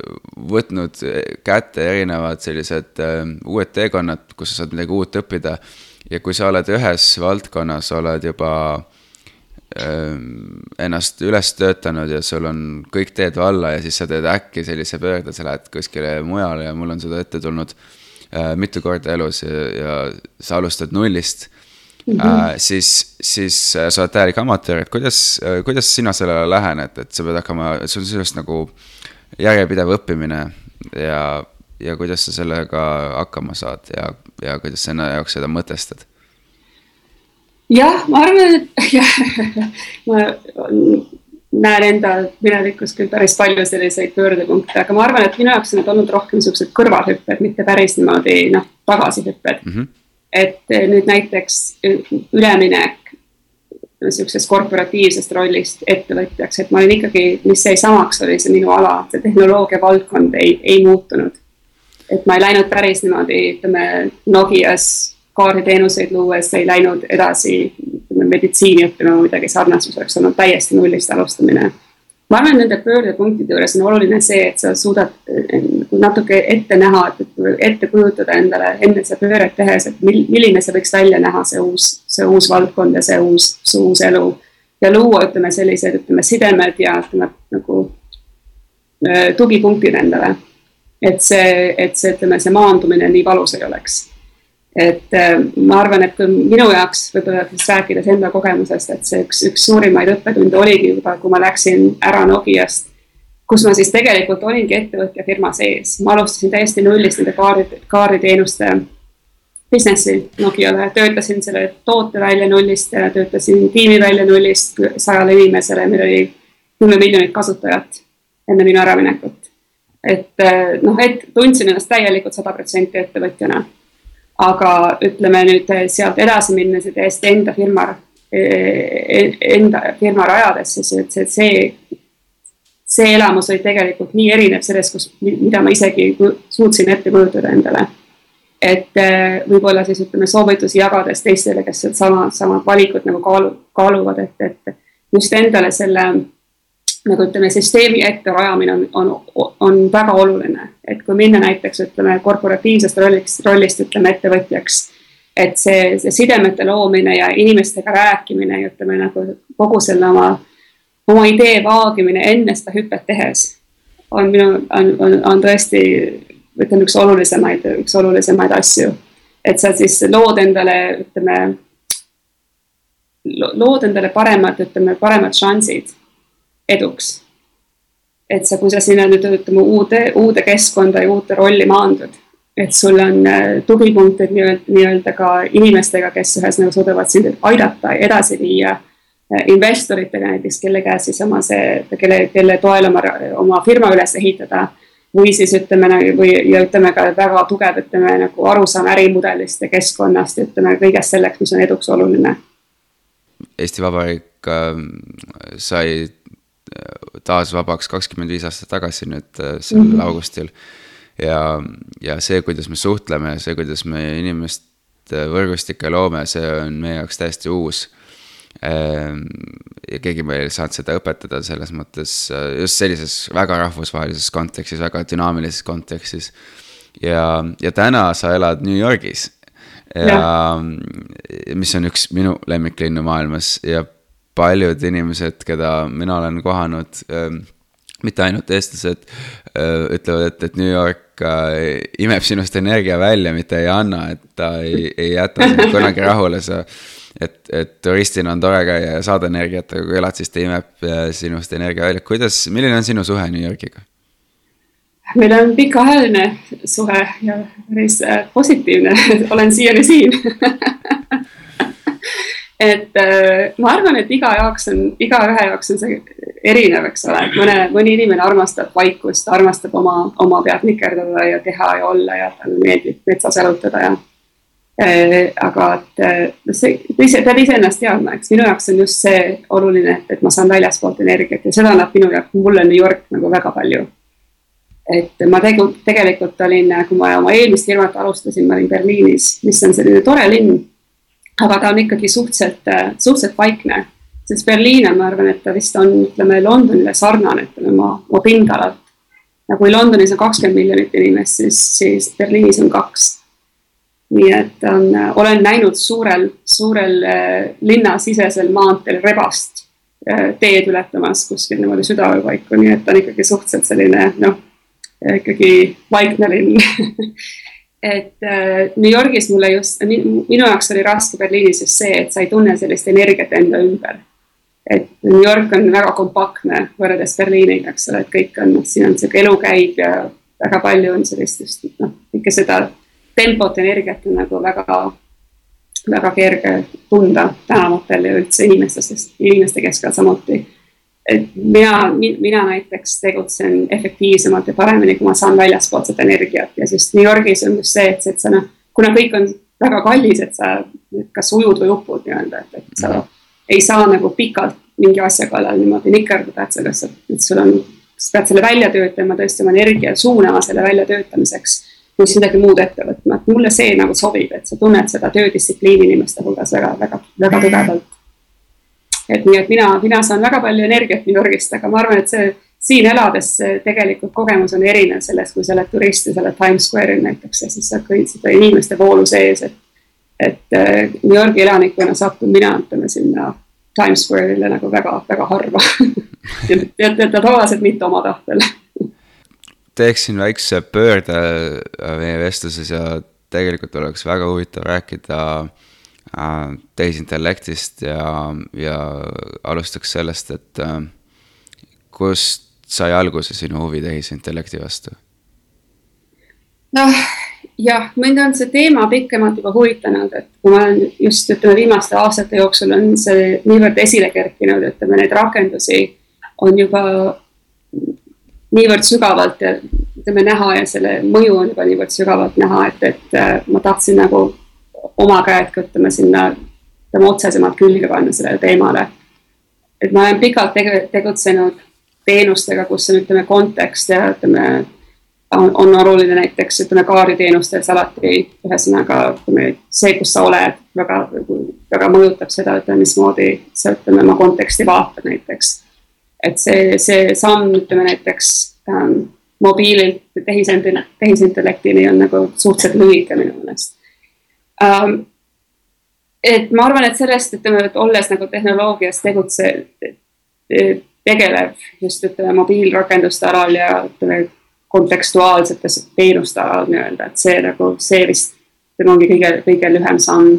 võtnud kätte erinevad sellised äh, uued teekonnad, kus sa saad midagi uut õppida. ja kui sa oled ühes valdkonnas, oled juba Ehm, ennast üles töötanud ja sul on kõik teed valla ja siis sa teed äkki sellise pöörde, sa lähed kuskile mujale ja mul on seda ette tulnud äh, mitu korda elus ja, ja sa alustad nullist mm. -hmm. Äh, siis, siis äh, sa oled täielik amatöör, et kuidas äh,, kuidas sina sellele lähened, et sa pead hakkama, see on sellest nagu järjepidev õppimine ja, ja kuidas sa sellega hakkama saad ja, ja kuidas sa enda jaoks seda mõtestad jah, ma arvan, et [LAUGHS] jah, ma näen enda minevikus küll päris palju selliseid pöördepunkte, aga ma arvan, et minu jaoks on need olnud rohkem siuksed kõrvalhüpped, mitte päris niimoodi noh, tagasihüpped mm. -hmm. Et nüüd näiteks üleminek niisugusest korporatiivsest rollist ettevõtjaks, et ma olin ikkagi, mis jäi samaks, oli see minu ala, see tehnoloogia valdkond ei, ei muutunud. et ma ei läinud päris niimoodi, ütleme Nokias kaarditeenuseid luues ei läinud edasi meditsiini õppima või midagi sarnast, mis oleks olnud täiesti nullist alustamine. ma arvan, nende pöördepunktide juures on oluline see, et sa suudad eh, natuke ette näha, et ette kujutada endale enne seda pööret tehes, et mil, milline see võiks välja näha, see uus, see uus valdkond ja see uus, see uus elu. ja luua, ütleme sellised, ütleme sidemed ja ütleme nagu eh, tugipunktid endale. et see, et see, ütleme, see maandumine nii valus ei oleks et äh, ma arvan, et kui minu jaoks võib-olla siis rääkides enda kogemusest, et see üks, üks suurimaid õppetunde oligi juba, kui ma läksin ära Nokiast, kus ma siis tegelikult olingi ettevõtja firma sees, ma alustasin täiesti nullist nende kaardi, kaarditeenuste business'i Nokiale, töötasin selle toote välja nullist, töötasin tiimi välja nullist sajale inimesele, meil oli kümme miljonit kasutajat enne minu äraminekut. et äh, noh, et tundsin ennast täielikult sada protsenti ettevõtjana. Aga ütleme nüüd eh, sealt edasi minnes ja täiesti enda firma, eh, enda firma rajades, siis see, see, see elamus oli tegelikult nii erinev sellest, kus, mida ma isegi suutsin ette kujutada endale. et eh, võib-olla siis ütleme soovitusi jagades teistele, kes sama, samad valikud nagu kaalu, kaaluvad, et, et just endale selle nagu ütleme, süsteemi etterajamine on, on, on väga oluline, et kui minna näiteks ütleme korporatiivsest rollist, rollist ütleme ettevõtjaks, et see, see sidemete loomine ja inimestega rääkimine ja ütleme nagu kogu selle oma, oma idee vaagimine enne seda hüpet tehes on minu, on, on, on tõesti ütleme, üks olulisemaid, üks olulisemaid asju. et sa siis lood endale, ütleme, lood endale paremad, ütleme, paremad šansid eduks. et sa, kui sa sinna nüüd ütleme uude, uude keskkonda ja uute rolli maandud, et sul on äh, tugipunktid nii-öelda, nii-öelda ka inimestega, kes ühesõnaga suudavad sind aidata, edasi viia. Investoritega näiteks, kelle käes siis oma see, kelle, kelle toel oma, oma firma üles ehitada. või siis ütleme või ja ütleme ka väga tugev, ütleme nagu arusaam ärimudelist ja keskkonnast ja ütleme kõigest selleks, mis on eduks oluline. Eesti Vabariik äh, sai äh, taas vabaks kakskümmend viis aastat tagasi nüüd äh, sel mm -hmm. augustil. ja, ja see, kuidas me suhtleme, see, kuidas me inimeste võrgustikke loome, see on meie jaoks täiesti uus ja keegi meil ei saanud seda õpetada selles mõttes äh, just sellises väga rahvusvahelises kontekstis, väga dünaamilises kontekstis. ja, ja täna sa elad New Yorgis. ja, mis on üks minu lemmiklinnu maailmas ja paljud inimesed, keda mina olen kohanud ähm, mitte ainult eestlased äh, ütlevad, et, et New York äh, imeb sinust energia välja, mitte ei anna, et ta ei, ei jäta sind kunagi rahule, sa et, et turistina on tore käia ja saada energiat, aga kui elad, siis ta imeb äh, sinust energia välja. kuidas, milline on sinu suhe New Yorgiga? meil on pikaajaline suhe ja päris äh, positiivne [LAUGHS] olen siiani siin [LAUGHS] et äh, ma arvan, et iga jaoks on, igaühe jaoks on see erinev, eks ole, et mõne, mõni inimene armastab vaikust, armastab oma, oma pead nikerdada ja teha ja olla ja talle meeldib metsas jalutada ja aga et äh, see, ise, pead iseennast teadma, eks minu jaoks on just see oluline, et ma saan väljaspoolt energiat ja seda annab minu jaoks, mulle New York nagu väga palju. et ma tegu, tegelikult olin, kui ma oma eelmist firmat alustasin, ma olin Berliinis, mis on selline tore linn. aga ta on ikkagi suhteliselt, suhteliselt vaikne, sest Berliin on, ma arvan, et ta vist on, ütleme Londonile sarnane, ütleme oma, oma pindalalt. ja kui Londonis on kakskümmend miljonit inimest, siis, siis Berliinis on kaks nii et on, olen näinud suurel, suurel äh, linnasisesel maanteel rebast äh, teed ületamas kuskil niimoodi südaöö paiku, nii et ta on ikkagi suhteliselt selline noh, ikkagi vaikne linn [LAUGHS] et äh, New Yorgis mulle just, minu jaoks oli raske Berliinis just see, et sa ei tunne sellist energiat enda ümber. et New York on väga kompaktne võrreldes Berliiniga, eks ole, et kõik on, siin on sihuke elu käib ja väga palju on sellist just noh, ikka seda tempot, energiat on nagu väga, väga kerge tunda tänavatel ja üldse inimestes, inimeste keskel samuti. et mina, mina näiteks tegutsen efektiivsemalt ja paremini, kui ma saan väljaspoolt seda energiat ja siis New Yorgis on just see, et, et sa noh, kuna kõik on väga kallis, et sa kas ujud või upud nii-öelda, et, et sa ei saa nagu pikalt mingi asja kallal niimoodi nikerdada, et lihtsalt, et sul on, sa pead selle välja töötama, tõesti oma energia suunama selle väljatöötamiseks kui siis midagi muud ette võtma, et mulle see nagu sobib, et sa tunned seda töödistsipliini inimeste hulgas väga, väga, väga tugevalt. et nii, et mina, mina saan väga palju energiat New Yorgist, aga ma arvan, et see siin elades tegelikult kogemus on erinev sellest, kui sa oled turist ja sa oled Times Square'il näiteks ja siis sa kõid seda inimeste voolu sees, et. et äh, New Yorgi elanikuna satun mina, ütleme sinna Times Square'ile nagu väga-väga harva [LAUGHS] ja, ja, ja tavaliselt mitte oma tahtel teeksin väikse pöörde äh, meie vestluses ja tegelikult oleks väga huvitav rääkida äh, tehisintellektist ja, ja alustaks sellest, et äh, kust sai alguse sinu huvi tehisintellekti vastu? noh, jah, mind on see teema pikemalt juba huvitanud, et kui ma olen just ütleme, viimaste aastate jooksul on see niivõrd esile kerkinud, ütleme neid rakendusi on juba niivõrd sügavalt ja ütleme näha ja selle mõju on juba niivõrd sügavalt näha, et, et äh, ma tahtsin nagu oma käed ka ütleme sinna, ütleme otsesemalt külge panna sellele teemale. et ma olen pikalt tege, tegutsenud teenustega, kus on, ütleme, kontekst ja ütleme, on, on oluline näiteks ütleme kaariteenustes alati ühesõnaga ütleme see, kus sa oled, väga, väga mõjutab seda, ütleme, mismoodi sa ütleme oma konteksti vaatad näiteks et see, see samm, ütleme näiteks ähm, mobiililt tehisintellekti, tehisintellektini on nagu suhteliselt lühike minu meelest ähm,. et ma arvan, et sellest, ütleme, et olles nagu tehnoloogias tegutse, tegelev just ütleme mobiilrakenduste alal ja ütleme kontekstuaalsete teenuste alal nii-öelda, et see nagu, see vist ütleme, ongi kõige, kõige lühem samm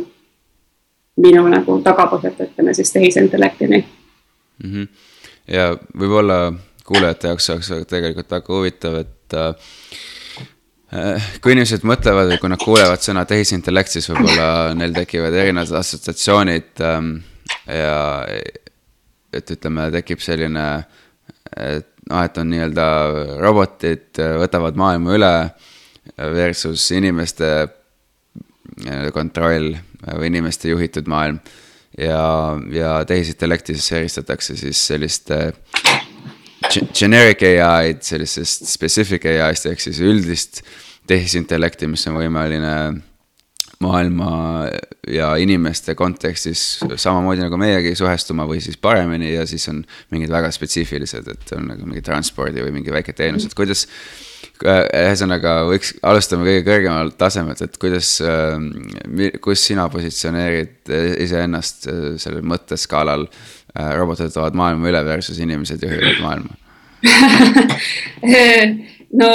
minu nagu tagapõhjalt, ütleme siis tehisintellektini mm. -hmm ja võib-olla kuulajate jaoks oleks tegelikult väga huvitav, et äh, kui inimesed mõtlevad kui nad kuulevad sõna tehisintellekt, siis võib-olla neil tekivad erinevad assotsiatsioonid ähm, ja et ütleme, tekib selline, et noh, et on nii-öelda robotid võtavad maailma üle versus inimeste kontroll või inimeste juhitud maailm. Ja, ja tehisintellektis eristatakse siis selliste generic ai-d sellisest specific ai-st ehk siis üldist tehisintellekti, mis on võimeline maailma ja inimeste kontekstis samamoodi nagu meiegi suhestuma või siis paremini ja siis on mingid väga spetsiifilised, et on nagu mingi transpordi või mingi väike teenus, et kuidas. Ühesõnaga võiks, alustame kõige kõrgemal tasemelt, et kuidas, kus sina positsioneerid iseennast sellel mõtteskaalal. robotid võtavad maailma üle versus inimesed juhivad maailma [LAUGHS] no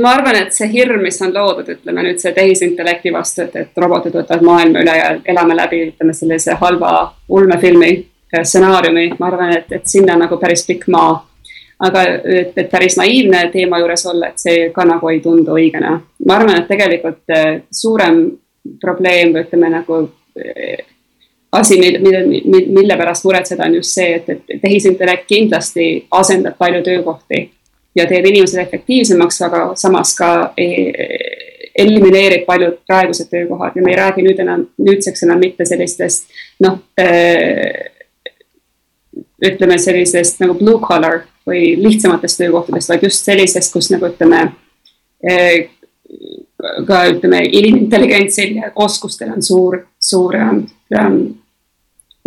ma arvan, et see hirm, mis on loodud, ütleme nüüd see tehisintellekti vastu, et, et robotid võtavad maailma üle ja elame läbi, ütleme sellise halva ulmefilmi stsenaariumi, ma arvan, et, et sinna nagu päris pikk maa. Aga et, et päris naiivne teema juures olla, et see ka nagu ei tundu õigena. ma arvan, et tegelikult eh, suurem probleem või ütleme nagu eh, asi, mille, mille, mille pärast muretseda, on just see, et, et tehisintellekt kindlasti asendab palju töökohti ja teeb inimesed efektiivsemaks, aga samas ka elimineerib paljud praegused töökohad ja me ei räägi nüüd enam, nüüdseks enam mitte sellistest noh äh,, ütleme sellisest nagu blue collar või lihtsamatest töökohtadest, vaid just sellisest, kus nagu ütleme äh, ka ütleme, inimintelligentsil ja oskustel on suur, suur ähm,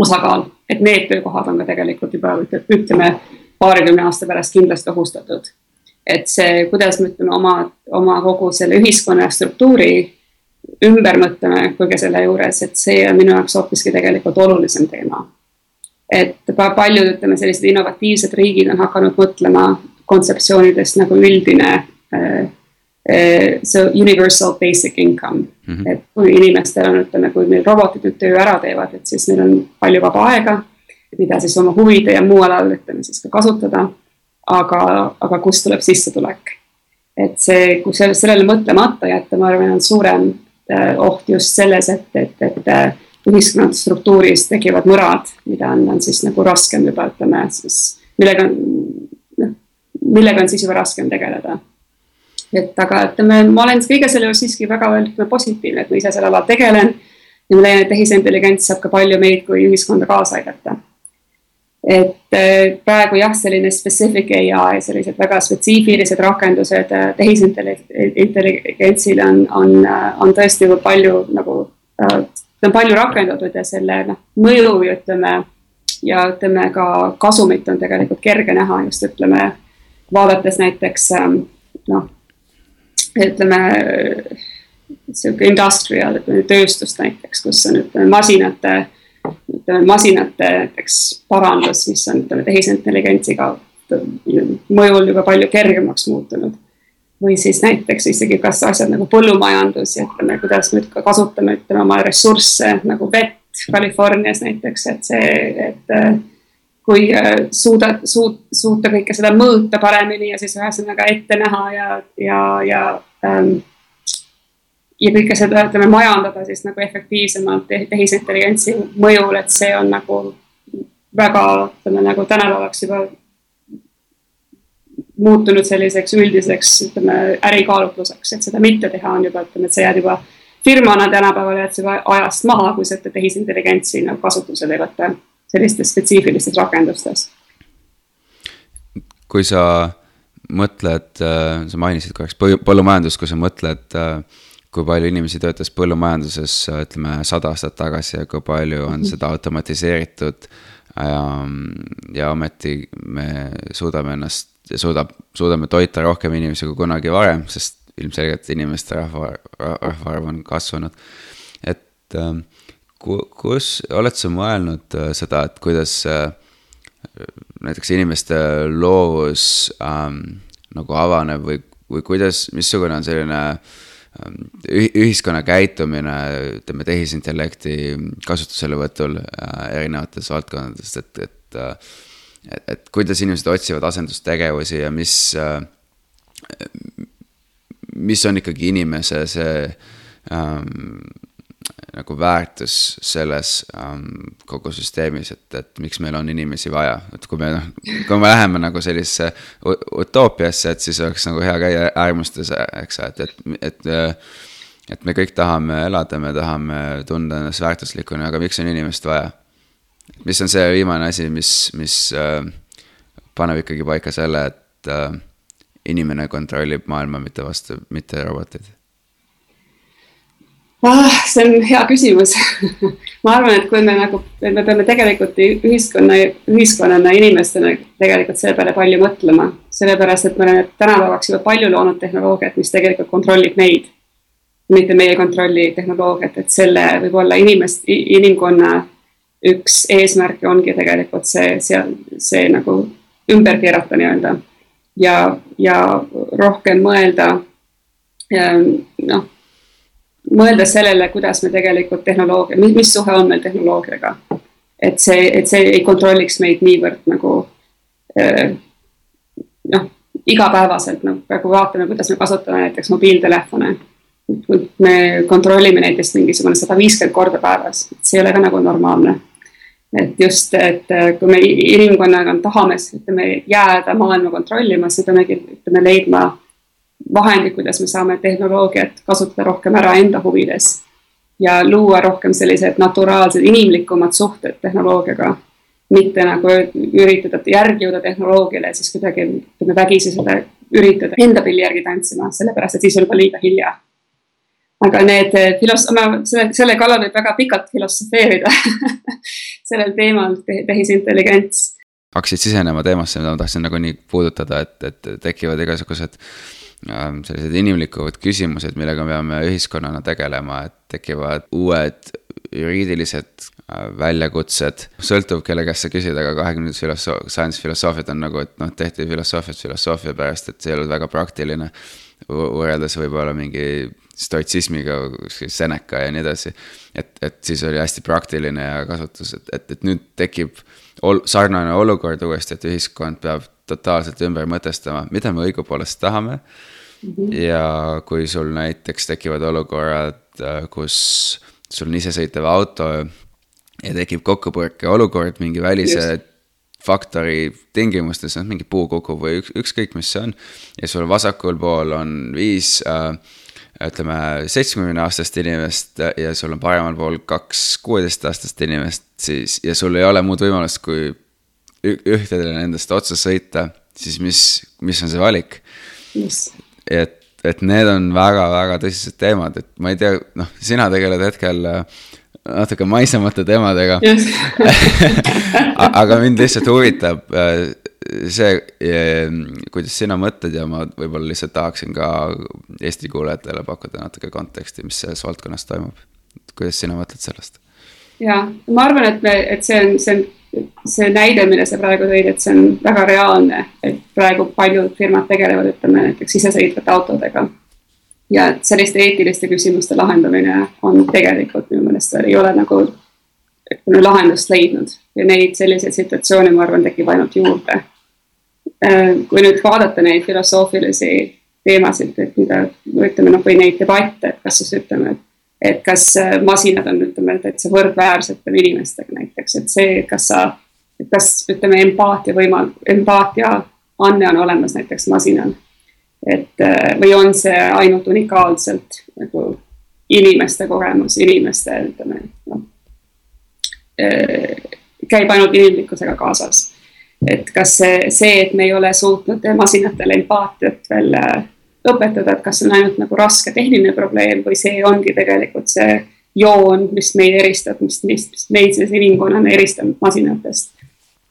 osakaal, et need töökohad on ka tegelikult juba ütleme paarikümne aasta pärast kindlasti ohustatud. et see, kuidas me ütleme oma, oma kogu selle ühiskonna struktuuri ümber mõtleme kõige selle juures, et see on minu jaoks hoopiski tegelikult olulisem teema. Et paljud, ütleme, sellised innovatiivsed riigid on hakanud mõtlema kontseptsioonidest nagu üldine äh, äh, see universal basic income mm, -hmm. et kui inimestel on, ütleme, kui meil robotid nüüd töö ära teevad, et siis neil on palju vaba aega mida siis oma huvide ja muu alal ütleme siis ka kasutada. aga, aga kust tuleb sissetulek? et see, kui sellele mõtlemata jätta, ma arvan, on suurem äh, oht just selles, et, et, et äh, ühiskonna struktuuris tekivad mõrad, mida on, on siis nagu raskem juba ütleme siis, millega on, noh, millega on siis juba raskem tegeleda. et aga ütleme, ma olen kõige selle juures siiski väga ütleme positiivne, et ma ise selle alal tegelen ja ma leian, et tehisintelligents saab ka palju meid kui ühiskonda kaasa aidata et äh, praegu jah, selline specific ai, sellised väga spetsiifilised rakendused äh, tehisintelligentsile on, on, äh, on tõesti palju nagu, on palju rakendatud ja selle noh, mõju ja ütleme ja ütleme ka kasumit on tegelikult kerge näha just ütleme, vaadates näiteks ähm, noh, ütleme sihuke industrial, ütleme tööstust näiteks, kus on ütleme masinate ütleme, masinate näiteks parandus, mis on, ütleme, tehisintelligentsiga mõjul juba palju kergemaks muutunud. Või siis näiteks isegi kas asjad nagu põllumajandus ja ütleme, kuidas me ka kasutame, ütleme oma ressursse nagu vett Californias näiteks, et see, et äh, kui äh, suudad, suut-, suuta kõike seda mõõta paremini ja siis ühesõnaga ette näha ja, ja, ja ähm, ja kõike seda, ütleme, majandada siis nagu efektiivsemalt tehisintelligentsi mõjul, et see on nagu väga, ütleme nagu tänapäevaks juba muutunud selliseks üldiseks, ütleme, ärikaalutluseks, et seda mitte teha on juba, ütleme, et sa jääd juba firmana tänapäeval jääd sa ajast maha, kui sa tehisintelligentsi nagu kasutusele ei võta sellistes spetsiifilistes rakendustes. kui sa mõtled, äh, sa mainisid korraks põllumajandust, kui sa mõtled äh, kui palju inimesi töötas põllumajanduses, ütleme sada aastat tagasi ja kui palju on mhm. seda automatiseeritud. ja, ja ometi me suudame ennast, suudab, suudame toita rohkem inimesi kui kunagi varem, sest ilmselgelt inimeste rahva, rahvaarv on kasvanud. et ähm, kus oled sa mõelnud äh, seda, et kuidas äh, näiteks inimeste loovus ähm, nagu avaneb või, või kuidas, missugune on selline äh, ühiskonna käitumine, ütleme tehisintellekti kasutuselevõtul äh, erinevates valdkondades, et, et. Äh, et, et kuidas inimesed otsivad asendustegevusi ja mis, äh, mis on ikkagi inimese see ähm, nagu väärtus selles um, kogu süsteemis, et, et miks meil on inimesi vaja, et kui me noh, kui me läheme nagu sellisesse utoopiasse, et siis oleks nagu hea käia äärmustes, eks, et, et, et. et me kõik tahame elada, me tahame tunda ennast väärtuslikuna, aga miks on inimest vaja? Mis on see viimane asi, mis, mis uh, paneb ikkagi paika selle, et uh, inimene kontrollib maailma, mitte vastu, mitte robotid ah,? see on hea küsimus [LAUGHS] ma arvan, et kui me nagu, me peame tegelikult ühiskonna, ühiskonnana, inimestena tegelikult selle peale palju mõtlema. sellepärast, et me oleme tänapäevaks juba palju loonud tehnoloogiat, mis tegelikult kontrollib meid. mitte meie kontrolli tehnoloogiat, et selle võib-olla inimest, inimkonna üks eesmärke ongi tegelikult see, see, see nagu ümber keerata nii-öelda. ja, ja rohkem mõelda noh mõeldes sellele, kuidas me tegelikult tehnoloogia, mis suhe on meil tehnoloogiaga. et see, et see ei kontrolliks meid niivõrd nagu eh, noh, igapäevaselt, noh praegu vaatame, kuidas me kasutame näiteks mobiiltelefone. me kontrollime näiteks mingisugune sada viiskümmend korda päevas, see ei ole ka nagu normaalne. Et just, et kui me inimkonnaga tahame, ütleme, jääda maailma kontrollima, siis me peamegi, ütleme, leidma vahendid, kuidas me saame tehnoloogiat kasutada rohkem ära enda huvides ja luua rohkem sellised naturaalsed, inimlikumad suhted tehnoloogiaga. mitte nagu üritada järgi jõuda tehnoloogiale siis kuidagi ütleme vägisi seda üritada enda pilli järgi tantsima, sellepärast et siis on juba liiga hilja. Aga need filos-, ma selle, selle kallal võib väga pikalt filosofeerida [LAUGHS] sellel teemal tehisintelligents hakkasid sisenema teemasse, mida ma tahtsin nagunii puudutada, et, et tekivad igasugused Ähm, sellised inimlikud küsimused, millega me peame ühiskonnana tegelema, et tekivad uued juriidilised äh, väljakutsed. sõltub, kelle käest sa küsid, aga kahekümnendas filosoof-, sajandis filosoofiat on nagu, et noh, tehti filosoofiat filosoofia pärast, et see ei olnud väga praktiline. võrreldes võib-olla mingi stoitsismiga, Seneca ja nii edasi. et, et siis oli hästi praktiline ja kasutus, et, et, et nüüd tekib ol, sarnane olukord uuesti, et ühiskond peab totaalselt ümber mõtestama, mida me õigupoolest tahame mm. -hmm. ja kui sul näiteks tekivad olukorrad, äh, kus sul on isesõitev auto ja tekib kokkupõrke olukord mingi välise Just. faktori tingimustes, noh mingi puu kukub või üks, ükskõik, mis see on. ja sul vasakul pool on viis äh, ütleme, seitsmekümne aastast inimest ja sul on paremal pool kaks kuueteistaastast inimest, siis ja sul ei ole muud võimalust, kui ühtedele nendest otsa sõita, siis mis, mis on see valik? et, et need on väga-väga tõsised teemad, et ma ei tea, noh, sina tegeled hetkel äh, natuke maisemate teemadega [LAUGHS] aga mind lihtsalt huvitab äh, see, kuidas sina mõtled ja ma võib-olla lihtsalt tahaksin ka Eesti kuulajatele pakkuda natuke konteksti, mis selles valdkonnas toimub. kuidas sina mõtled sellest? ja ma arvan, et me, et see on, see on see näide, mille sa praegu tõid, et see on väga reaalne, et praegu paljud firmad tegelevad, ütleme näiteks isesõitvate autodega. Ja selliste eetiliste küsimuste lahendamine on tegelikult minu meelest ei ole nagu ütleme lahendust leidnud ja neid selliseid situatsioone, ma arvan, tekib ainult juurde. Äh, kui nüüd vaadata neid filosoofilisi teemasid, et mida ütleme noh, või neid debatte, et kas siis ütleme, et et kas äh, masinad on, ütleme, täitsa võrdväärsete inimestega näiteks, et see, kas sa, kas ütleme, empaatia võimal-, empaatia anne on olemas näiteks masinal. Et äh, või on see ainult unikaalselt nagu inimeste kogemus, inimeste ütleme noh, äh, käib ainult inimlikkusega kaasas. et kas see, see, et me ei ole suutnud masinatele empaatiat veel õpetada, et kas see on ainult nagu raske tehniline probleem või see ongi tegelikult see joon, mis meid eristab, mis, mis, mis meid siis inimkonnana eristab masinatest.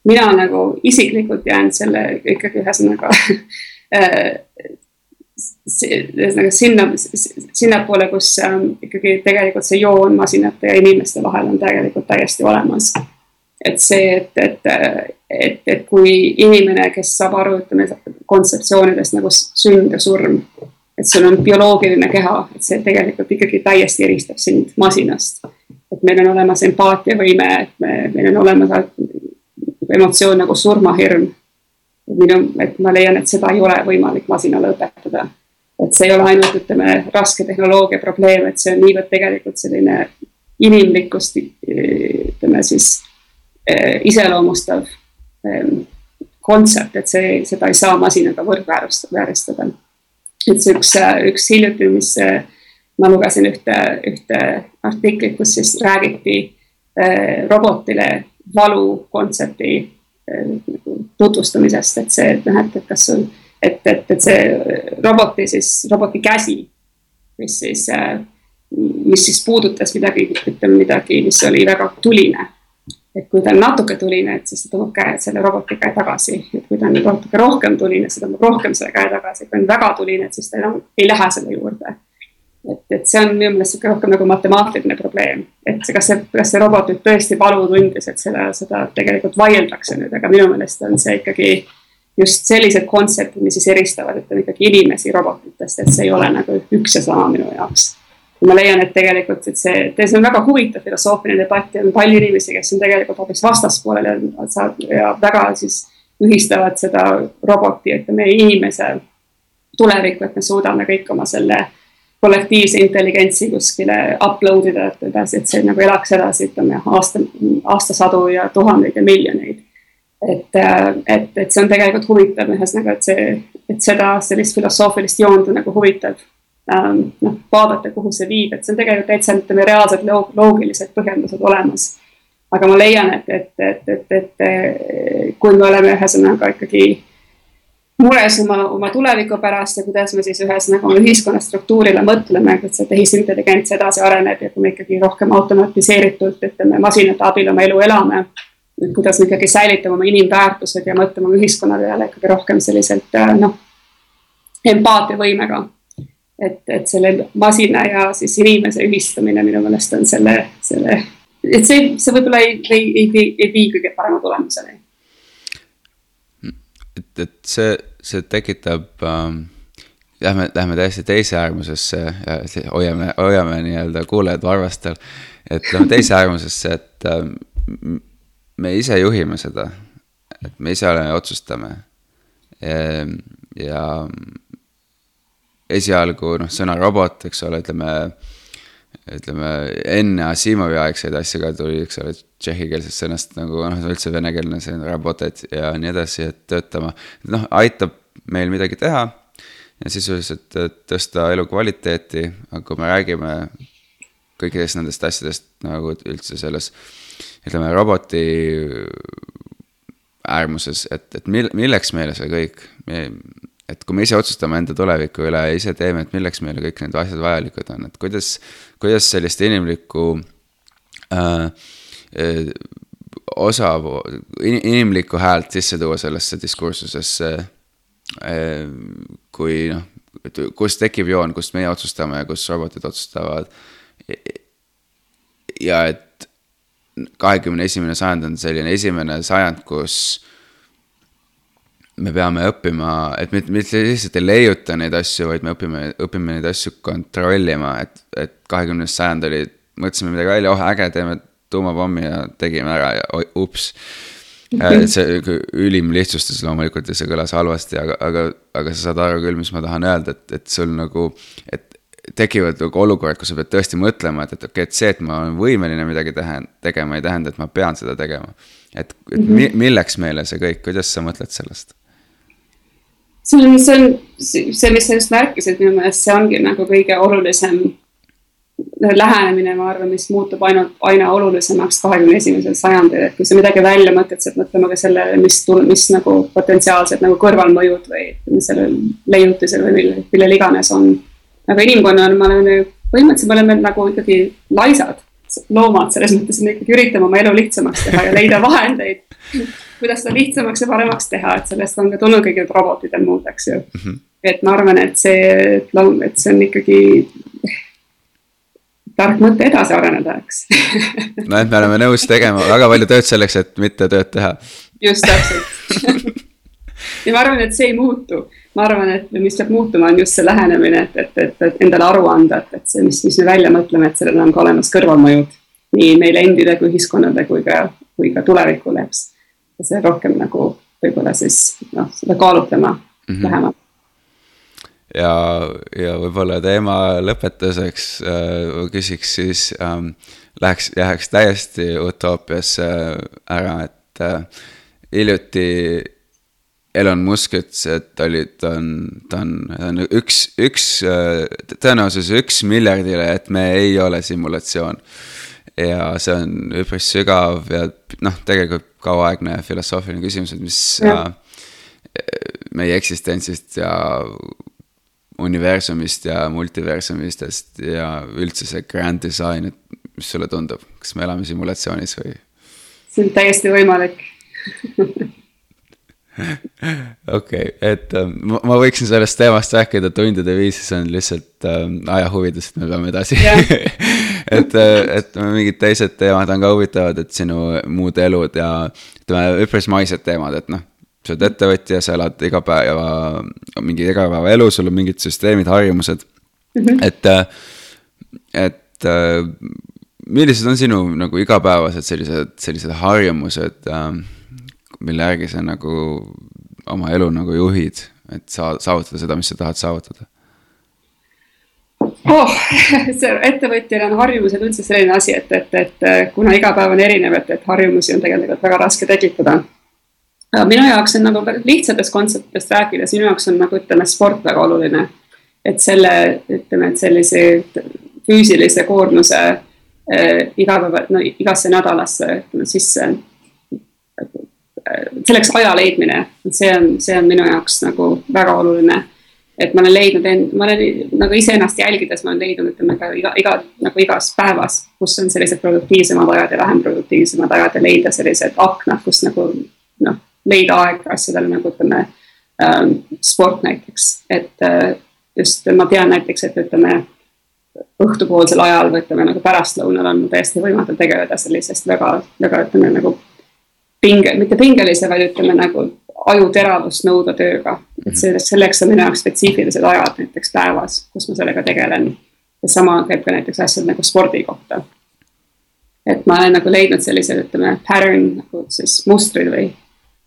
mina nagu isiklikult jään selle ikkagi ühesõnaga [LAUGHS] ühesõnaga sinna, sinnapoole, kus ähm, ikkagi tegelikult see joon masinate ja inimeste vahel on tegelikult täiesti olemas. et see, et, et, et, et kui inimene, kes saab aru, ütleme kontseptsioonidest nagu sünd ja surm. et sul on bioloogiline keha, et see tegelikult ikkagi täiesti eristab sind masinast. et meil on olemas empaatiavõime, et me, meil on olemas emotsioon nagu surmahirm. Minu, et ma leian, et seda ei ole võimalik masinale õpetada. et see ei ole ainult, ütleme, raske tehnoloogia probleem, et see on niivõrd tegelikult selline inimlikkust ütleme siis iseloomustav kontsept, et see, seda ei saa masinaga võrdvääristada. et see üks, üks hiljuti, mis ma lugesin ühte, ühte artiklit, kus siis räägiti robotile valu kontsepti tutvustamisest, et see, et noh, et, et kas sul, et, et, et see roboti siis, roboti käsi, mis siis, mis siis puudutas midagi, ütleme midagi, mis oli väga tuline. et kui ta on natuke tuline, et siis ta tõmbab käe, selle roboti käe tagasi, et kui ta on natuke rohkem tuline, siis ta tõmbab rohkem selle käe tagasi, kui on väga tuline, et siis ta enam ei lähe selle juurde et, et see on minu meelest sihuke rohkem nagu matemaatiline probleem, et see, kas see, kas see robot nüüd tõesti valu tundis, et seda, seda tegelikult vaieldakse nüüd, aga minu meelest on see ikkagi just sellised kontseptid, mis siis eristavad, ütleme ikkagi inimesi robotitest, et see ei ole nagu üks ja sama minu jaoks. ma leian, et tegelikult, et see, see on väga huvitav filosoofiline debatt ja on palju inimesi, kes on tegelikult hoopis vastaspoolel ja, ja väga siis ühistavad seda roboti, ütleme inimese tulevikku, et me suudame kõik oma selle kollektiivse intelligentsi kuskile upload ida, et edasi, et see nagu elaks edasi, ütleme aasta, aastasadu ja tuhandeid ja miljoneid. et, et, et see on tegelikult huvitav, ühesõnaga, et see, et seda sellist filosoofilist joont on nagu huvitav ähm, noh, vaadata, kuhu see viib, et see on tegelikult täitsa ütleme reaalsed loogilised põhjendused olemas. aga ma leian, et, et, et, et, et kui me oleme ühesõnaga ikkagi mures oma, oma tuleviku pärast ja kuidas me siis ühesõnaga oma ühiskonna struktuurile mõtleme, et see tehisintelligents edasi areneb ja kui me ikkagi rohkem automatiseeritult, ütleme, masinate abil oma elu elame. et kuidas me ikkagi säilitame oma inimväärtused ja mõtleme oma ühiskonna peale ikkagi rohkem selliselt äh, noh, empaatiavõimega. et, et selle masina ja siis inimese ühistamine minu meelest on selle, selle, et see, see võib-olla ei, ei, ei, ei vii kõige parema tulemuseni et, et see, see tekitab ähm,, lähme, lähme täiesti teise äärmusesse ja hoiame, hoiame nii-öelda kuulajad varvastel. et lähme teise äärmusesse, et ähm, me ise juhime seda, et me ise oleme, otsustame. Ehm, ja esialgu noh, sõna robot, eks ole, ütleme ütleme enne Asimovi aegseid asju ka tuli, eks ole, tšehhikeelsest sõnast nagu noh, üldse venekeelne see rabotet ja nii edasi, et töötama. noh, aitab meil midagi teha ja sisuliselt tõsta elukvaliteeti, aga kui me räägime kõikidest nendest asjadest nagu üldse selles, ütleme roboti äärmuses, et, et mil-, milleks meile see kõik et kui me ise otsustame enda tuleviku üle ja ise teeme, et milleks meile kõik need asjad vajalikud on, et kuidas, kuidas sellist inimlikku äh, äh, osa, inimlikku häält sisse tuua sellesse diskursusesse äh,. kui noh, kus tekib joon, kust meie otsustame ja kus robotid otsustavad. ja et kahekümne esimene sajand on selline esimene sajand, kus me peame õppima, et mitte, mitte lihtsalt ei leiuta neid asju, vaid me õpime, õpime neid asju kontrollima, et, et kahekümnes sajand oli, mõtlesime midagi välja, oh äge, teeme tuumapommi ja tegime ära ja ups. Äh, see ülim lihtsustus loomulikult ja see kõlas halvasti, aga, aga, aga sa saad aru küll, mis ma tahan öelda, et, et sul nagu, et tekivad nagu olukorrad, kus sa pead tõesti mõtlema, et, et okei okay,, et see, et ma olen võimeline midagi teha, tegema, ei tähenda, et ma pean seda tegema. et, et mm -hmm. milleks meile see kõik, kuidas sa mõtled sellest? See on, see on see, mis sa just märkisid, minu meelest see ongi nagu kõige olulisem lähenemine, ma arvan, mis muutub ainult aina olulisemaks kahekümne esimesel sajandil, et kui sa midagi välja mõtled, siis mõtleme ka sellele, mis, mis nagu potentsiaalsed nagu kõrvalmõjud või sellel leiutisel või millel, millel iganes on. aga inimkonnana me oleme, põhimõtteliselt me oleme nagu ikkagi laisad loomad, selles mõttes, et me ikkagi üritame oma elu lihtsamaks teha ja leida vahendeid kuidas seda lihtsamaks ja paremaks teha, et sellest on ka tulnud kõik need robotid ja muud, eks ju mm. -hmm. et ma arvan, et see, et see on ikkagi tark mõte edasi areneda, eks [LAUGHS] no et me oleme nõus tegema väga palju tööd selleks, et mitte tööd teha. just täpselt [LAUGHS] ja ma arvan, et see ei muutu, ma arvan, et mis peab muutuma, on just see lähenemine, et, et, et, et endale aru anda, et, et see, mis, mis me välja mõtleme, et sellel on ka olemas kõrvalmõjud nii meile endile kui ühiskonnale kui ka, kui ka tulevikule, eks ja see rohkem nagu võib-olla siis noh, seda kaalutlema mm -hmm. lähemalt. ja, ja võib-olla teema lõpetuseks äh, küsiks siis ähm,, läheks, läheks täiesti utoopiasse ära, et äh, hiljuti Elon Musk ütles, et ta oli, ta on, ta on, ta on üks, üks, tõenäosus üks miljardile, et me ei ole simulatsioon. ja see on üpris sügav ja noh, tegelikult kauaaegne filosoofiline küsimus, et mis ja. äh, meie eksistentsist ja universumist ja multiversumistest ja üldse see grand design, et mis sulle tundub, kas me elame simulatsioonis või? see on täiesti võimalik [LAUGHS] [LAUGHS] okei et ähm, ma, ma võiksin sellest teemast rääkida tundide viisi, see on lihtsalt ähm, aja huvides, et me peame edasi yeah. [LAUGHS] et, äh, et mingid teised teemad on ka huvitavad, et sinu muud elud ja ütleme, üpris maised teemad, et noh. sa oled ettevõtja, sa elad igapäeva, mingi igapäevaelu, sul on mingid süsteemid, harjumused mm. -hmm. et, äh, et äh, millised on sinu nagu igapäevased sellised, sellised harjumused ähm, mille järgi sa nagu oma elu nagu juhid, et saa-, saavutada seda, mis sa tahad saavutada? oh, [LAUGHS] see ettevõtjal on harjumused üldse selline asi, et, et, et kuna iga päev on erinev, et, et harjumusi on tegelikult väga raske tekitada. minu jaoks on nagu lihtsatest kontseptidest rääkides, minu jaoks on nagu ütleme, sport väga oluline. et selle, ütleme, et sellise füüsilise koormuse äh, igapäeva, no igasse nädalasse ütleme sisse selleks aja leidmine, see on, see on minu jaoks nagu väga oluline. et ma olen leidnud end, ma olen nagu iseennast jälgides, ma olen leidnud, ütleme ka iga, iga nagu igas päevas, kus on sellised produktiivsemad ajad ja vähem produktiivsemad ajad ja leida sellised aknad, kus nagu noh, leida aega asjadele nagu ütleme ähm, sport näiteks, et äh, just ma tean näiteks, et ütleme õhtupoolsel ajal või ütleme nagu pärastlõunal on täiesti võimatu tegeleda sellisest väga, väga ütleme nagu pinge, mitte pingelise, vaid ütleme nagu ajuteravust nõuda tööga. et mhm. selleks, selleks on minu jaoks spetsiifilised ajad näiteks päevas, kus ma sellega tegelen. ja sama käib ka näiteks asjad nagu spordi kohta. et ma olen nagu leidnud sellise, ütleme, pattern nagu siis mustrid või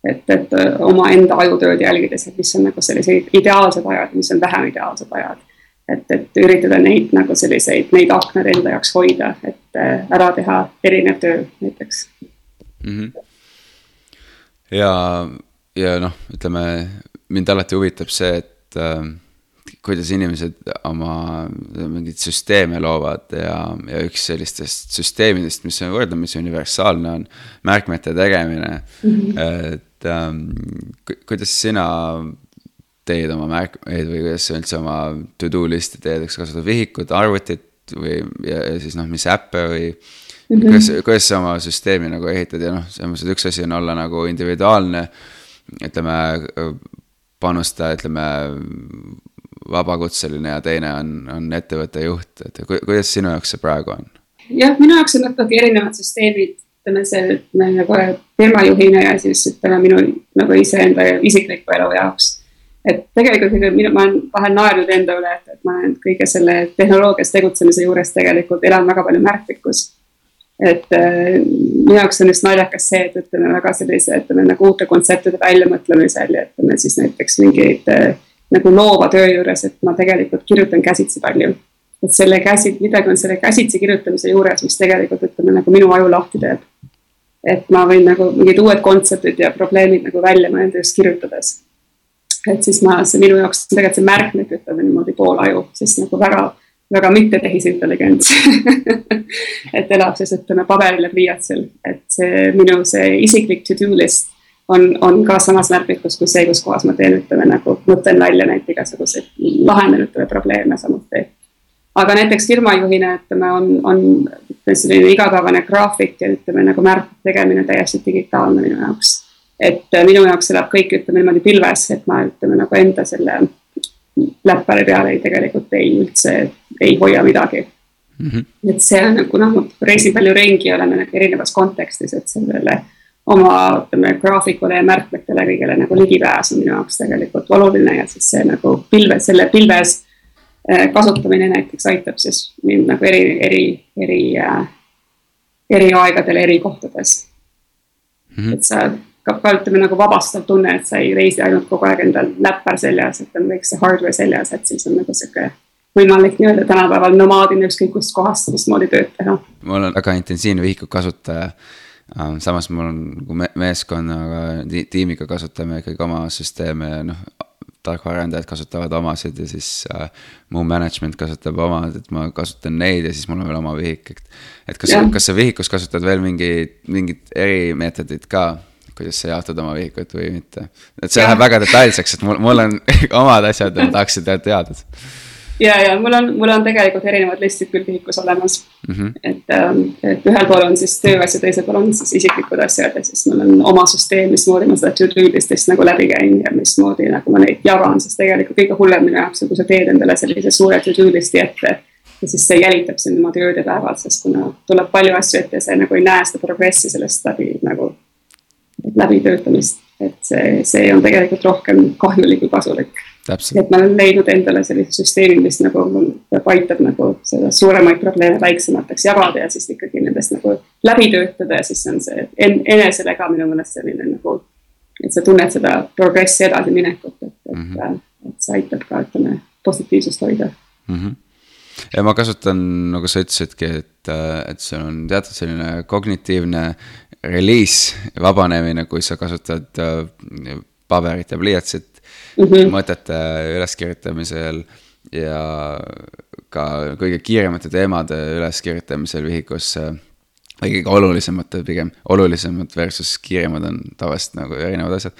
et, et omaenda ajutööd jälgides, et mis on nagu sellised ideaalsed ajad, mis on vähem ideaalsed ajad. et, et üritada neid nagu selliseid, neid aknaid enda jaoks hoida, et ära teha erinev töö näiteks mm. -hmm ja, ja noh, ütleme mind alati huvitab see, et äh, kuidas inimesed oma mingeid süsteeme loovad ja, ja üks sellistest süsteemidest, mis on võrdlemisi universaalne, on märkmete tegemine mm. -hmm. et ähm, kuidas sina teed oma märkmeid või kuidas sa üldse oma to do list'i teed, kas kasutad vihikut, arvutit või, ja siis noh, mis äppe või mm. -hmm. kuidas, kuidas sa oma süsteemi nagu ehitad ja noh, selles mõttes, et üks asi on olla nagu individuaalne, ütleme, panustaja, ütleme, vabakutseline ja teine on, on ettevõtte juht, et kuidas sinu jaoks see praegu on? jah, minu jaoks on natuke erinevad süsteemid, ütleme see, ütleme nagu firmajuhina ja siis ütleme minu nagu iseenda isikliku elu jaoks et tegelikult minu, ma olen vahel naernud enda üle, et, et ma olen kõige selle tehnoloogias tegutsemise juures tegelikult elan väga palju märklikus et äh, minu jaoks on just naljakas see, et ütleme väga sellise, ütleme nagu uute kontseptide väljamõtlemisel ja ütleme siis näiteks mingeid äh, nagu loova töö juures, et ma tegelikult kirjutan käsitsi palju. et selle käsi, midagi on selle käsitsi kirjutamise juures, mis tegelikult ütleme nagu minu aju lahti teeb. et ma võin nagu mingid uued kontseptid ja probleemid nagu välja mõelda just kirjutades. et siis ma, see minu jaoks tegelikult see märkmik, ütleme niimoodi pool aju, sest nagu väga väga mitte tehisintelligents [LAUGHS] et elab siis ütleme paberil ja pliiatsil, et see minu see isiklik to-do list on, on ka samas märklikus kui see, kus kohas ma teen, ütleme nagu mõtlen välja neid igasuguseid, lahendan ütleme probleeme samuti. aga näiteks firmajuhina ütleme, on, on selline igapäevane graafik ja ütleme nagu märkide tegemine täiesti digitaalne minu jaoks. et minu jaoks elab kõik, ütleme niimoodi pilves, et ma ütleme nagu enda selle läppari peal ei, tegelikult ei üldse ei hoia midagi mm. -hmm. et see on nagu noh, ma reisin palju ringi, oleme nagu erinevas kontekstis, et sellele oma, ütleme graafikule ja märkmetele kõigele nagu ligipääs on minu jaoks tegelikult oluline ja siis see nagu pilve, selle pilves äh, kasutamine näiteks aitab siis mind nagu eri, eri, eri äh,, eri aegadel, eri kohtades mm. -hmm. et sa ka, ütleme nagu vabastav tunne, et sa ei reisi ainult kogu aeg endal näppar seljas, et on kõik see hardware seljas, et siis on nagu sihuke võimalik nii-öelda tänapäeval nomaadina ükskõik kustkohast mismoodi tööd teha. mul on väga intensiivne vihiku kasutaja. samas mul on nagu me meeskonnaga, tiimiga kasutame ikkagi oma süsteeme ja noh, tarkvaraarendajad kasutavad omasid ja siis äh, mu management kasutab omad, et ma kasutan neid ja siis mul on veel oma vihik, et. et kas, kas sa vihikus kasutad veel mingi, mingit erimeetodit ka? Kuidas sa jaotad oma vihikut või mitte, et see ja. läheb väga detailseks, et mul, mul on [LAUGHS] omad asjad ja ma tahaksin teada ja, ja mul on, mul on tegelikult erinevad listid küll vihikus olemas mm. -hmm. et, ähm, et ühel pool on siis tööasjad, teisel pool on siis isiklikud asjad ja siis mul on oma süsteem, mismoodi ma seda to-do list'ist nagu läbi käin ja mismoodi nagu ma neid jagan, sest tegelikult kõige hullem minu jaoks on, kui sa teed endale sellise suure to-do list'i ette. ja siis see jälitab sind ööd ja päevad, sest kuna tuleb palju asju ette ja sa nagu ei näe seda progressi sellest läbi nagu läbitöötamist. et see, see on tegelikult rohkem kahjulik kui kasulik et ma olen leidnud endale sellise süsteemi, mis nagu mul aitab nagu seda suuremaid probleeme väiksemateks jagada ja siis ikkagi nendest nagu läbi töötada ja siis on see en, enesele ka minu meelest selline nagu. et sa tunned seda progressi edasiminekut, et, et mm, -hmm. et see aitab ka, ütleme, positiivsust hoida mm. -hmm ja ma kasutan, nagu sa ütlesidki, et, et see on teatud selline kognitiivne reliis, vabanemine, kui sa kasutad äh, paberit ja pliiatsit mm -hmm. mõtete üleskirjutamisel ja ka kõige kiiremate teemade üleskirjutamisel vihikusse või kõige olulisemate pigem, olulisemad versus kiiremad on tavaliselt nagu erinevad asjad.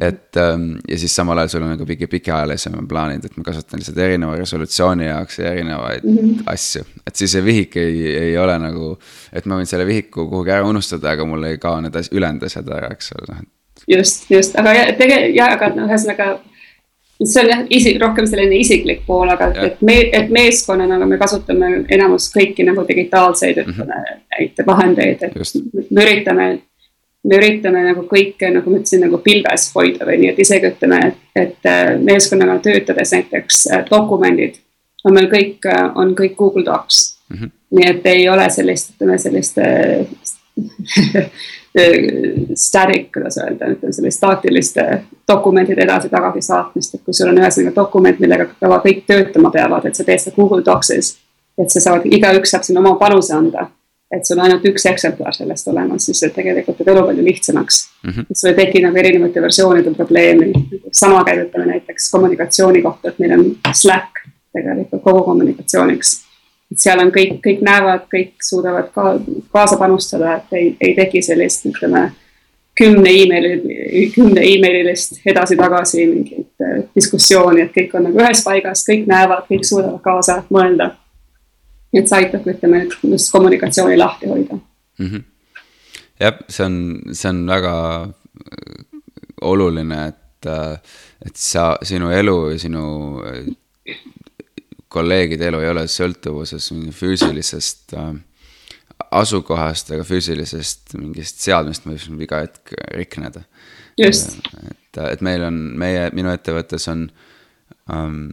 et ähm, ja siis samal ajal sul on nagu pika, pikaajalisem plaanid, et ma kasutan lihtsalt erineva resolutsiooni jaoks erinevaid mm -hmm. asju. et siis see vihik ei, ei ole nagu, et ma võin selle vihiku kuhugi ära unustada, aga mul ei kao need ülejäänud asjad ära, eks ole, noh. just, just, aga tege-, ja aga noh, ühesõnaga see on jah, isi-, rohkem selline isiklik pool, aga ja. et me, et meeskonnana me kasutame enamus kõiki nagu digitaalseid, ütleme mm -hmm. vahendeid, et Just. me üritame. me üritame nagu kõike, nagu ma ütlesin, nagu pilves hoida või nii, et isegi ütleme, et, et äh, meeskonnaga töötades näiteks äh, dokumendid on meil kõik, äh, on kõik Google Docs mm. -hmm. nii et ei ole sellist, ütleme sellist [LAUGHS] static, kuidas öelda, ütleme sellist staatiliste dokumentide edasi-tagasi saatmist, et kui sul on ühesõnaga dokument, millega ka kõik töötama peavad, et sa teed seda Google Docsis. et sa saad, igaüks saab sinna oma panuse anda. et sul on ainult üks eksemplar sellest olemas, siis see tegelikult teeb elu palju lihtsamaks mm. -hmm. et sul ei teki nagu erinevate versioonide probleemi. sama käib, ütleme näiteks kommunikatsiooni kohta, et meil on Slack tegelikult kogu kommunikatsiooniks et seal on kõik, kõik näevad, kõik suudavad ka kaasa panustada, et ei, ei teki sellist, ütleme kümne emaili, kümne emaililist edasi-tagasi mingit äh, diskussiooni, et kõik on nagu ühes paigas, kõik näevad, kõik suudavad kaasa mõelda. et see aitab, ütleme just kommunikatsiooni lahti hoida mm. -hmm. jah, see on, see on väga äh, oluline, et, äh, et sa, sinu elu ja sinu kolleegide elu ei ole sõltuvuses füüsilisest äh, asukohast ega füüsilisest mingist seadmest, mis võib iga hetk rikneda. just. et, et meil on, meie, minu ettevõttes on um,,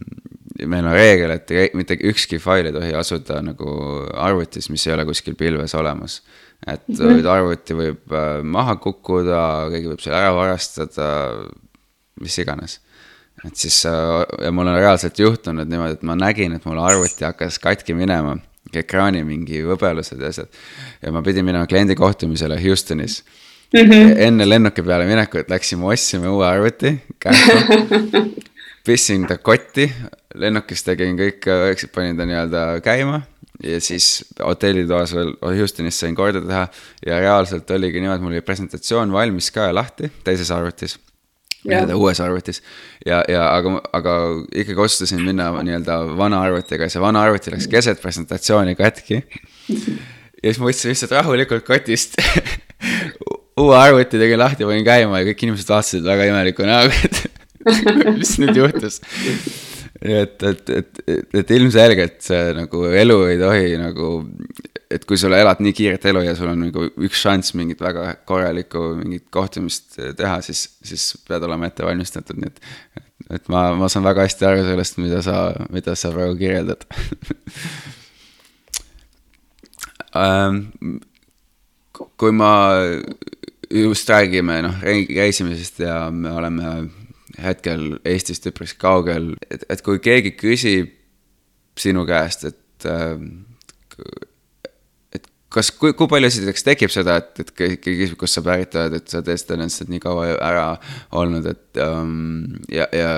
meil on reegel, et mitte ükski fail ei tohi asuda nagu arvutis, mis ei ole kuskil pilves olemas. et mm -hmm. arvuti võib äh, maha kukkuda, keegi võib selle ära varastada, mis iganes et siis ja mul on reaalselt juhtunud niimoodi, et ma nägin, et mul arvuti hakkas katki minema, ekraani mingi võbelused ja asjad. ja ma pidin minema kliendi kohtumisele Houstonis mm. -hmm. enne lennuki peale minekut läksime, ostsime uue arvuti, kähku [LAUGHS] pistsin ta kotti, lennukis tegin kõik, panin ta nii-öelda käima ja siis hotellitoas veel Houstonis sain korda teha ja reaalselt oligi niimoodi, mul oli presentatsioon valmis ka lahti teises arvutis nii-öelda uues arvutis. ja, ja aga, aga ikkagi otsustasin minna nii-öelda vana arvutiga ja see vana arvuti läks keset presentatsiooni katki. ja siis ma võtsin lihtsalt rahulikult kotist [LAUGHS] uue arvuti tegin lahti, panin käima ja kõik inimesed vaatasid väga imeliku näoga, et [LAUGHS] mis nüüd juhtus. et, et, et, et ilmselgelt see nagu elu ei tohi nagu et kui sa elad nii kiiret elu ja sul on nagu üks šanss mingit väga korralikku mingit kohtumist teha, siis, siis pead olema ette valmistatud, nii et. et ma, ma saan väga hästi aru sellest, mida sa, mida sa praegu kirjeldad um, [LAUGHS] kui ma just räägime noh, reisimisest ja me oleme hetkel Eestist üpris kaugel, et, et kui keegi küsib sinu käest, et äh, et kas, kui, kui palju esiteks tekib seda, et, et keegi küsib, kust sa pärit oled, et sa tõesti oled lihtsalt nii kaua ära olnud, et um, ja, ja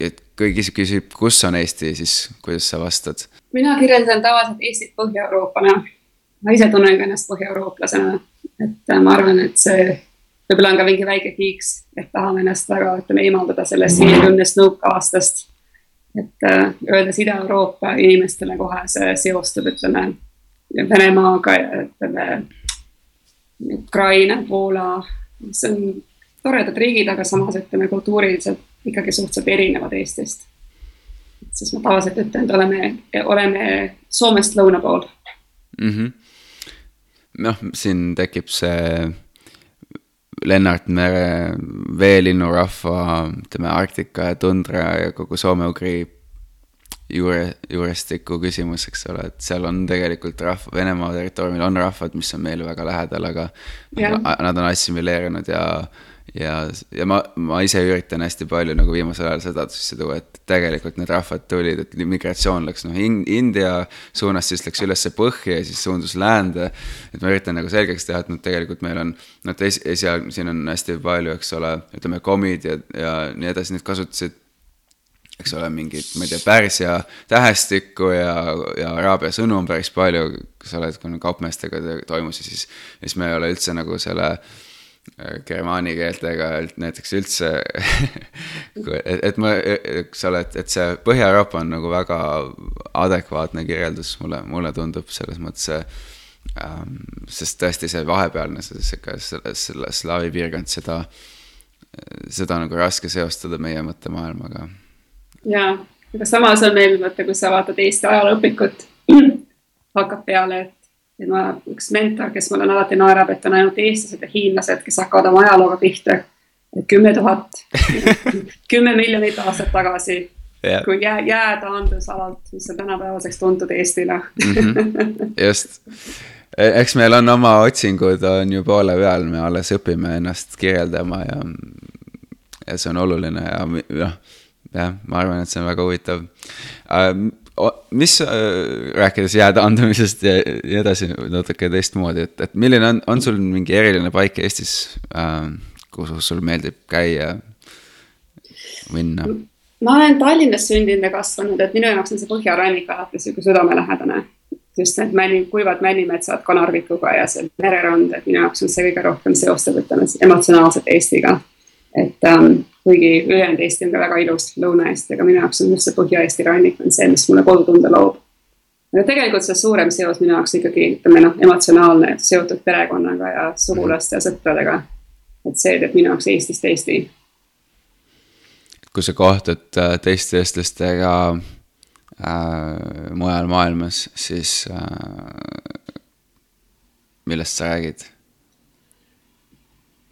et kui keegi küsib, kus on Eesti, siis kuidas sa vastad? mina kirjeldan tavaliselt Eestit Põhja-Euroopana. ma ise tunnen ka ennast põhjaeurooplasena, et äh, ma arvan, et see võib-olla on ka mingi väike kiiks, et tahame ennast väga, ütleme, eemaldada sellest viiekümnest nõukaaastast et äh, öeldes Ida-Euroopa inimestele kohe see seostub, ütleme Venemaaga ja ütleme Ukraina, Poola, mis on toredad riigid, aga samas ütleme kultuuriliselt ikkagi suhteliselt erinevad Eestist. siis ma tavaliselt ütlen, et oleme, oleme Soomest lõuna pool mm. -hmm. noh, siin tekib see Lennart Mere veelinnurahva, ütleme Arktika ja tundra ja kogu soome-ugri juure, juurestiku küsimus, eks ole, et seal on tegelikult rahva, Venemaa territooriumil on rahvad, mis on meile väga lähedal, aga yeah. nad on assimileerunud ja ja, ja ma, ma ise üritan hästi palju nagu viimasel ajal seda sisse tuua, et tegelikult need rahvad tulid, et migratsioon läks noh in, India suunas, siis läks ülesse põhja ja siis suundus läände. et ma üritan nagu selgeks teha, et noh, tegelikult meil on, noh, es, esialgu siin on hästi palju, eks ole, ütleme komid ja, ja nii edasi, need kasutasid eks ole, mingit, ma ei tea, Pärsia tähestikku ja, ja araabia sõnu on päris palju, eks ole, et kui kaupmeestega toimus ja siis, siis me ei ole üldse nagu selle äh, germaani keeltega näiteks üldse [LAUGHS] et, et ma, eks ole, et, et see Põhja-Euroopa on nagu väga adekvaatne kirjeldus mulle, mulle tundub selles mõttes ähm,. sest tõesti see vahepealne, see sihuke slaavi piirkond, seda, seda nagu raske seostada meie mõttemaailmaga ja, aga samas on meil, vaata, kui sa vaatad Eesti ajalooõpikut, [CLEARS THROAT] hakkab peale, et, et ma, üks mentor, kes mulle alati naerab, et on ainult eestlased ja hiinlased, kes hakkavad oma ajalooga pihta. kümme tuhat, [LAUGHS] kümme miljonit aastat tagasi yeah., kui jää, jää taandus alalt, mis on tänapäevaseks tuntud Eestile mm. -hmm. [LAUGHS] just e, eks meil on oma otsingud on ju poole peal, me alles õpime ennast kirjeldama ja, ja see on oluline ja noh jah, ma arvan, et see on väga huvitav uh,. mis uh,, rääkides jääde andmisest ja nii edasi natuke teistmoodi, et, et milline on, on sul mingi eriline paik Eestis uh,, kus sul meeldib käia, minna? ma olen Tallinnas sündinud ja kasvanud, et minu jaoks on see põhjarannik alati sihuke südamelähedane. just need männi, kuivad männimetsad Kanarvikuga ja see mererand, et minu jaoks on see kõige rohkem seostab, ütleme emotsionaalselt Eestiga. Et um, kuigi ülejäänud Eesti on ka väga ilus, Lõuna-Eesti, aga minu jaoks on just see Põhja-Eesti rannik on see, mis mulle kodutunde loob. aga tegelikult see suurem seos minu jaoks ikkagi ütleme noh, emotsionaalne, seotud perekonnaga ja sugulaste ja sõpradega. et see teeb minu jaoks Eestist Eesti. kui sa kohtud äh, teiste eestlastega äh, mujal maailmas, siis äh, millest sa räägid?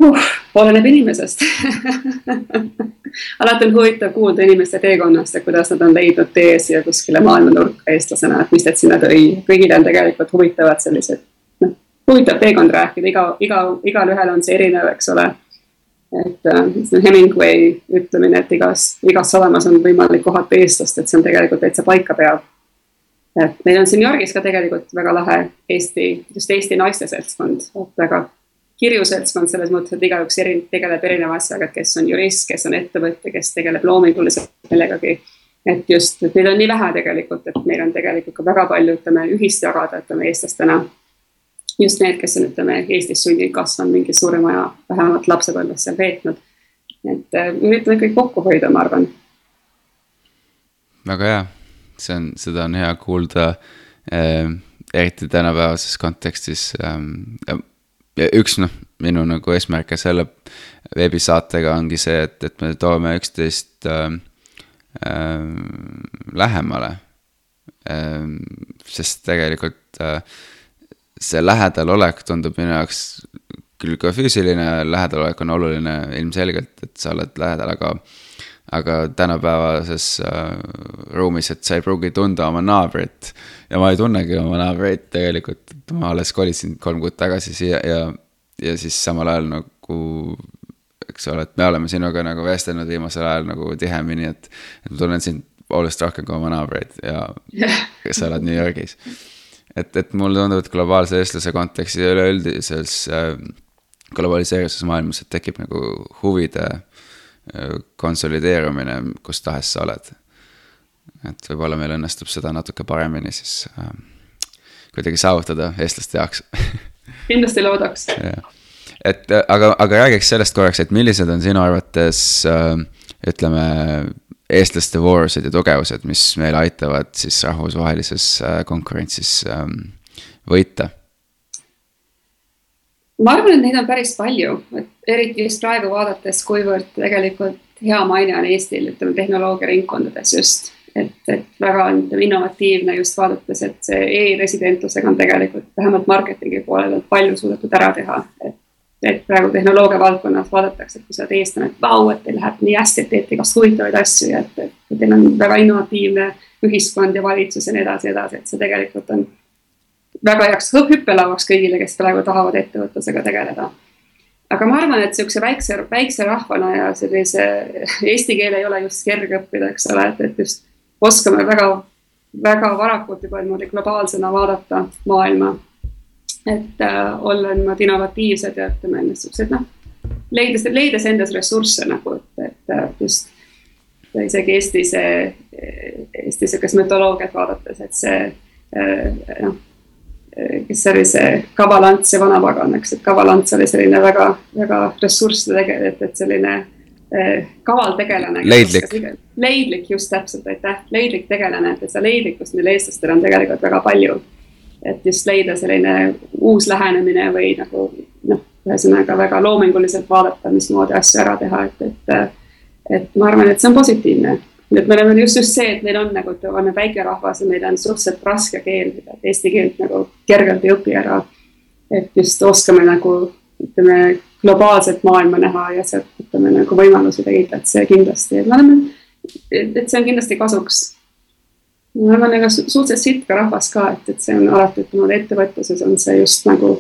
Uh, oleneb inimesest [LAUGHS] alati on huvitav kuulda inimeste teekonnast ja kuidas nad on leidnud tee siia kuskile maailmanurka eestlasena, et mis teid sinna tõi. kõigil on tegelikult huvitavad sellised, noh, huvitav teekond rääkida, iga, iga, igalühel on see erinev, eks ole. et äh, Hemingway ütlemine, et igas, igas sadamas on võimalik kohata eestlast, et see on tegelikult täitsa paika peab. et meil on siin New Yorgis ka tegelikult väga lahe Eesti, just Eesti naiste seltskond, et väga kirju seltskond selles mõttes, et igaüks eri, tegeleb erineva asjaga, kes on jurist, kes on ettevõtja, kes tegeleb loominguliselt millegagi. et just, et neid on nii vähe tegelikult, et meil on tegelikult ka väga palju, ütleme, ühist jagada, ütleme eestlastena. just need, kes on, ütleme, Eestis sündinud, kasvanud mingi suurema aja, vähemalt lapsepõlves seal veetnud. et äh, üritame kõik kokku hoida, ma arvan. väga hea, see on, seda on hea kuulda äh,, eriti tänapäevases kontekstis äh, ja üks noh, minu nagu eesmärke selle veebisaatega ongi see, et, et me toome üksteist äh, äh, lähemale äh,. sest tegelikult äh, see lähedalolek tundub minu jaoks küll ka füüsiline lähedalolek on oluline ilmselgelt, et sa oled lähedal, aga aga tänapäevases äh, ruumis, et sa ei pruugi tunda oma naabrit ja ma ei tunnegi oma naabreid tegelikult, ma alles kolisin kolm kuud tagasi siia ja, ja siis samal ajal nagu eks ole, et me oleme sinuga nagu vestelnud viimasel ajal nagu tihemini, et, et ma tunnen sind oluliselt rohkem kui oma naabreid ja kes [LAUGHS] sa oled New Yorgis. et, et mulle tundub, et globaalse eestlase kontekstis ja üleüldises äh, globaliseeruses maailmas, et tekib nagu huvide konsolideerumine, kus tahes sa oled. et võib-olla meil õnnestub seda natuke paremini siis äh, kuidagi saavutada eestlaste jaoks kindlasti loodaks et aga, aga räägiks sellest korraks, et millised on sinu arvates äh, ütleme eestlaste voorused ja tugevused, mis meil aitavad siis rahvusvahelises äh, konkurentsis ähm, võita? Ma arvan, et neid on päris palju, et eriti just praegu vaadates, kuivõrd tegelikult hea maine on Eestil, ütleme tehnoloogiaringkondades just. et, et väga on ütleme innovatiivne just vaadates, et see e-residentlusega on tegelikult vähemalt marketingi poole pealt palju suudetud ära teha, et et praegu tehnoloogia valdkonnas vaadatakse, et kui sa oled eestlane, et vau, et teil läheb nii hästi, et teete igast huvitavaid asju ja et, et teil on väga innovatiivne ühiskond ja valitsus ja nii edasi, edasi, et see tegelikult on väga heaks hüppelauaks kõigile, kes praegu tahavad ettevõtlusega tegeleda. aga ma arvan, et niisuguse väikse, väikse rahvana ja sellise [LAUGHS] eesti keel ei ole just kerge õppida, eks ole, et, et just oskame väga, väga varakult juba niimoodi globaalsena vaadata maailma et äh, olla niimoodi innovatiivsed ja ütleme niisugused noh, leides, leides endas ressursse nagu, et, et äh, just isegi Eesti see, Eesti sihukest mütoloogiat vaadates, et see äh, noh, kes oli see Kavalants ja Vanapagan, eks, et Kavalants oli selline väga, väga ressursside tegelane, et, et selline eh, kaval tegelane. leidlik. leidlik, just täpselt, aitäh, leidlik tegelane, et, et seda leidlikkust meil eestlastel on tegelikult väga palju et just leida selline uus lähenemine või nagu noh, ühesõnaga väga loominguliselt vaadata, mismoodi asju ära teha, et, et. et ma arvan, et see on positiivne, et me oleme just, just see, et meil on nagu, oleme väike rahvas ja meil on suhteliselt raske keel, et eesti keelt nagu kergelt ei õpi ära. et just oskame nagu ütleme globaalset maailma näha ja sealt ütleme nagu võimalusi leida, et see kindlasti, et me oleme, et see on kindlasti kasuks ma arvan, ega suhteliselt sitka rahvas ka, et, et see on alati, ütleme ettevõtluses on see just nagu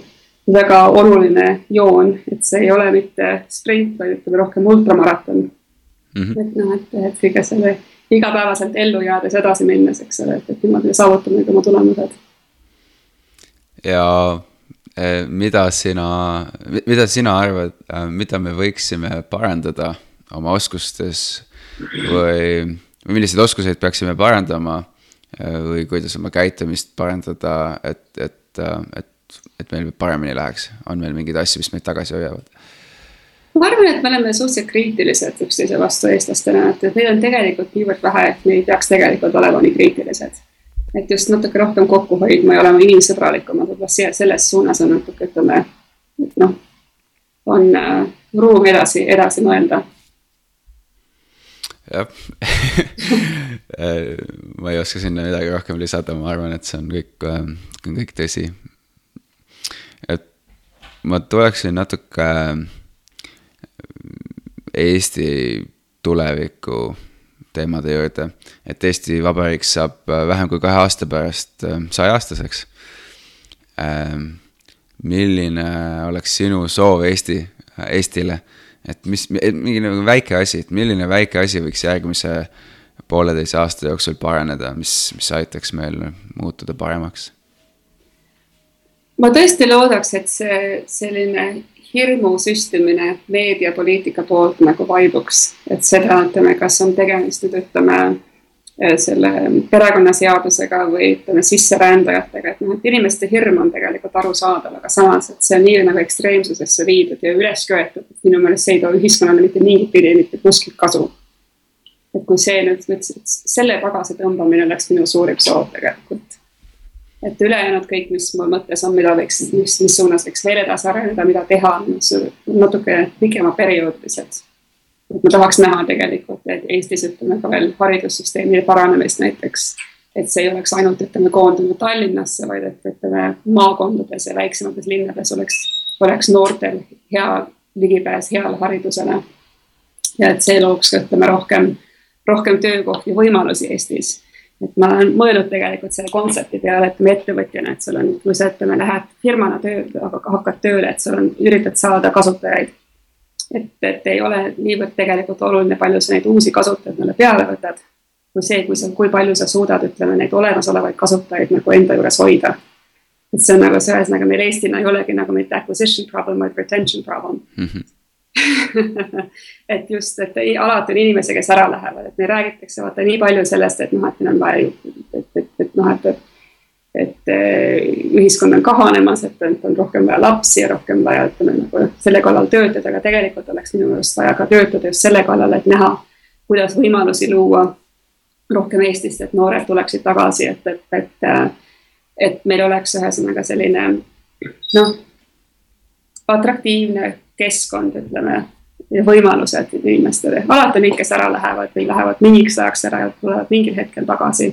väga oluline joon, et see ei ole mitte sprint, vaid ütleme rohkem ultramaraton mm. -hmm. et noh, et, et kõige selle igapäevaselt ellu jäädes edasi minnes, eks ole, et, et niimoodi me saavutame oma tulemused. Ja e, mida sina, mida sina arvad, e, mida me võiksime parandada oma oskustes või milliseid oskuseid peaksime parandama Äh, või kuidas oma käitumist parandada, et, et, et, et meil paremini läheks, on meil mingeid asju, mis meid tagasi hoiavad? ma arvan, et me oleme suhteliselt kriitilised üksteise vastu eestlastena, et, et neid on tegelikult niivõrd vähe, et me ei peaks tegelikult olema nii kriitilised. Et just natuke rohkem kokku hoidma ja olema inimsõbralikumad, võib-olla selles suunas on natuke, ütleme, et noh, on äh, ruum edasi, edasi mõelda jah [LAUGHS] ma ei oska sinna midagi rohkem lisada, ma arvan, et see on kõik, äh, kõik tõsi. et ma tuleksin natuke äh, Eesti tuleviku teemade juurde. et Eesti Vabariik saab äh, vähem kui kahe aasta pärast saja-aastaseks. milline oleks sinu soov Eesti, Eestile et mis, mingi nagu väike asi, et milline väike asi võiks järgmise pooleteise aasta jooksul paraneda, mis, mis aitaks meil muutuda paremaks? ma tõesti loodaks, et see selline hirmu süstimine meediapoliitika poolt nagu vaibuks, et seda, ütleme, kas on tegemist nüüd ütleme Eh, selle perekonnaseadusega või ütleme sisserändajatega, et noh, et inimeste hirm on tegelikult arusaadav, aga samas, et see on nii nagu ekstreemsusesse viidud ja üles köetud, et minu meelest see ei too ühiskonnale mitte mingit pidi mitte kuskilt kasu. et kui see nüüd selle tagasi tõmbamine oleks minu suurim soov tegelikult. Et ülejäänud kõik, mis mul mõttes on, mida võiks, mis, mis suunas võiks veel edasi areneda, mida teha, natuke pikema perioodiliselt et ma tahaks näha tegelikult, et Eestis ütleme ka veel haridussüsteemi paranemist näiteks. et see ei oleks ainult, ütleme, koondunud Tallinnasse, vaid et ütleme maakondades ja väiksemates linnades oleks, oleks noortel hea ligipääs heale haridusele. ja et see looks ka, ütleme, rohkem, rohkem töökohti, võimalusi Eestis et ma olen mõelnud tegelikult selle kontsepti peale, ütleme ettevõtjana, et sul on, kui sa ütleme, lähed firmana tööle, hakkad tööle, et sul on, üritad saada kasutajaid et, et ei ole niivõrd tegelikult oluline, palju sa neid uusi kasutajaid meile peale võtad, kui see, kui sa, kui palju sa suudad, ütleme, neid olemasolevaid kasutajaid nagu enda juures hoida. et see on nagu see, ühesõnaga meil Eestina ei olegi nagu mitte acquisition problem, vaid retention problem mm. -hmm. [LAUGHS] et just, et ei, alati on inimesi, kes ära lähevad, et meil räägitakse vaata nii palju sellest, et noh, et meil on vaja, et, et, et, et noh, et, et et eh, ühiskond on kahanemas, et, on rohkem vaja lapsi ja rohkem vaja, ütleme nagu selle kallal töötada, aga tegelikult oleks minu meelest vaja ka töötada just selle kallal, et näha, kuidas võimalusi luua rohkem Eestist, et noored tuleksid tagasi, et, et, et, et meil oleks ühesõnaga selline noh, atraktiivne keskkond, ütleme, ja võimalused inimestele. alati on neid, kes ära lähevad või lähevad mingiks ajaks ära ja tulevad mingil hetkel tagasi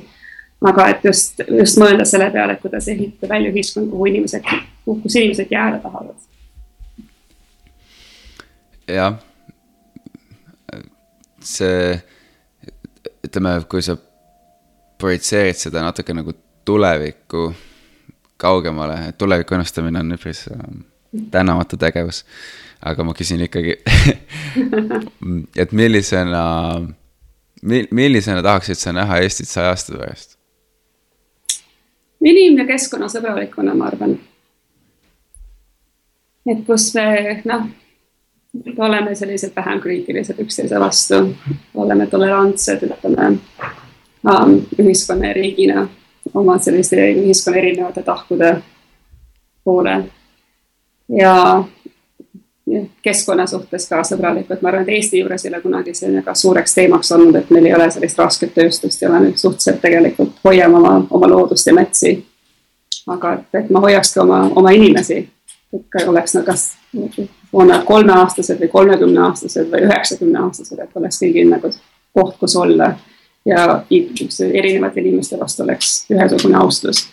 aga et just, just mõelda selle peale, et kuidas ehitada välja ühiskond, kuhu inimesed, kus inimesed jääda tahavad. jah, see, ütleme, kui sa projitseerid seda natuke nagu tulevikku kaugemale, tuleviku ennustamine on üpris äh, tänamatu tegevus. Aga ma küsin ikkagi [LAUGHS] et millisena, millisena tahaksid sa näha Eestit saja aasta pärast? inim- ja keskkonnasõbralikuna, ma arvan. et kus me noh, oleme sellised vähem kriitilised üksteise vastu, oleme tolerantsed, ütleme um, ühiskonna ja riigina oma selliste ühiskonna erinevate tahkude poole. ja keskkonna suhtes ka sõbralikud, ma arvan, et Eesti juures ei ole kunagi see väga suureks teemaks olnud, et meil ei ole sellist rasket tööstust ja oleme suhteliselt tegelikult hoiame oma, oma loodust ja metsi. aga et, et ma hoiakski oma, oma inimesi, et ka oleks nad kas, on nad kolmeaastased või kolmekümneaastased või üheksakümneaastased, et oleks kõigil nagu koht, kus olla. ja erinevate inimeste vastu oleks ühesugune austus.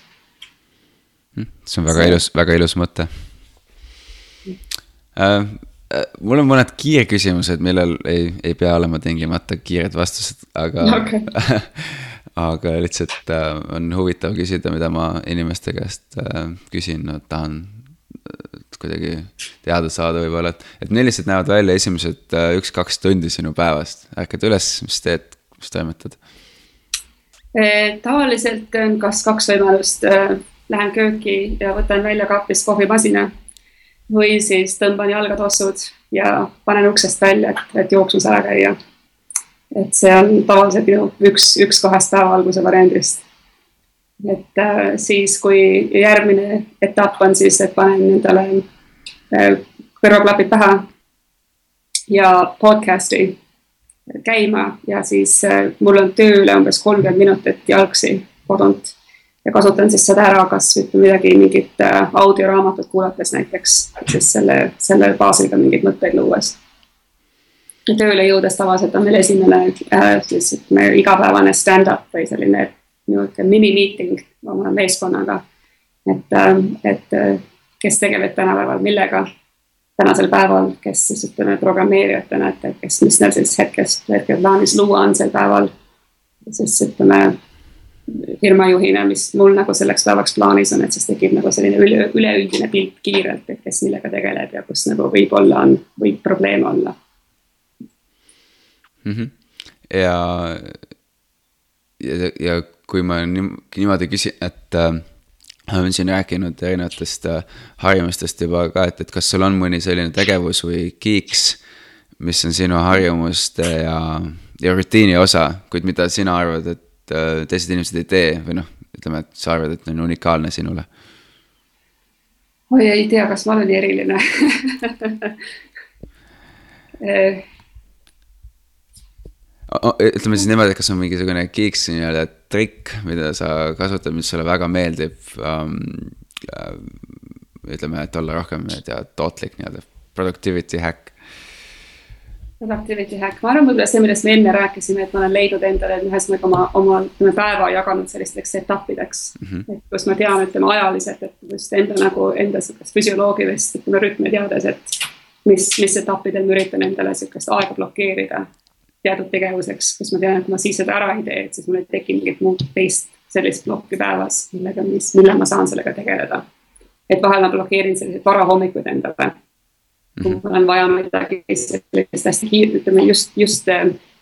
Hm, see on väga ilus, väga ilus mõte Äh, äh, mul on mõned kiirküsimused, millel ei, ei pea olema tingimata kiired vastused, aga [LAUGHS] okay. [LAUGHS] aga lihtsalt äh, on huvitav küsida, mida ma inimeste käest äh, küsin, no tahan äh, kuidagi teada saada võib-olla, et, et millised näevad välja esimesed äh, üks-kaks tundi sinu päevast, ärkad üles, mis teed, mis toimetad? tavaliselt on kas kaks võimalust, lähen kööki ja võtan välja kapist kohvimasina või siis tõmban jalga tossud ja panen uksest välja, et, et jooksus ära käia. et see on tavaliselt minu üks, üks kahest päeva alguse variandist. et äh, siis, kui järgmine etapp on siis, et panen endale äh, kõrvaklapid pähe ja podcast'i käima ja siis äh, mul on tööle umbes kolmkümmend minutit jalgsi kodunt ja kasutan siis seda ära, kas ütleme midagi, mingit äh, audioraamatut kuulates näiteks, siis selle, selle baasil ka mingeid mõtteid luues. tööle jõudes tavaliselt on meil esimene äh, siis ütleme igapäevane stand-up või selline niisugune mini-meeting oma meeskonnaga. et, äh, et kes tegeleb tänapäeval millega tänasel päeval, kes siis ütleme programmeerijatena, et kes, mis neil siis hetkest, hetkel plaanis luua on sel päeval. siis ütleme firma juhina, mis mul nagu selleks päevaks plaanis on, et siis tekib nagu selline üle, üleüldine pilt kiirelt, et kes millega tegeleb ja kus nagu võib-olla on, võib probleeme olla mm. -hmm. ja, ja, ja kui ma niimoodi küsin, et äh, olen siin rääkinud erinevatest äh, harjumustest juba ka, et, et kas sul on mõni selline tegevus või kiiks, mis on sinu harjumuste ja, ja rutiini osa, kuid mida sina arvad, et Äh, teised inimesed ei tee või noh, ütleme, et sa arvad, et on unikaalne sinule? oi, ei tea, kas ma olen eriline [LAUGHS] ütleme siis niimoodi, et kas on mingisugune kiiks nii-öelda trikk, mida sa kasutad, mis sulle väga meeldib um,. ütleme, et olla rohkem, ma ei tea, tootlik nii-öelda, productivity hack Productivity hack, ma arvan, võib-olla see, millest me enne rääkisime, et ma olen leidnud endale ühesõnaga oma, oma ütleme päeva jaganud sellisteks etappideks mm. -hmm. et kus ma tean, ütleme ajaliselt, et just enda nagu enda sihukest füsioloogilist ütleme rütmi teades, et mis, mis etappidel ma üritan endale sihukest aega blokeerida teatud tegevuseks, kus ma tean, et kui ma siis seda ära ei tee, et siis mul ei teki mingit muud teist sellist plokki päevas, millega, mis, millal ma saan sellega tegeleda. et vahel ma blokeerin selliseid varahommikuid endale mm -hmm. mul on vaja midagi sellist hästi kiirelt, ütleme just, just,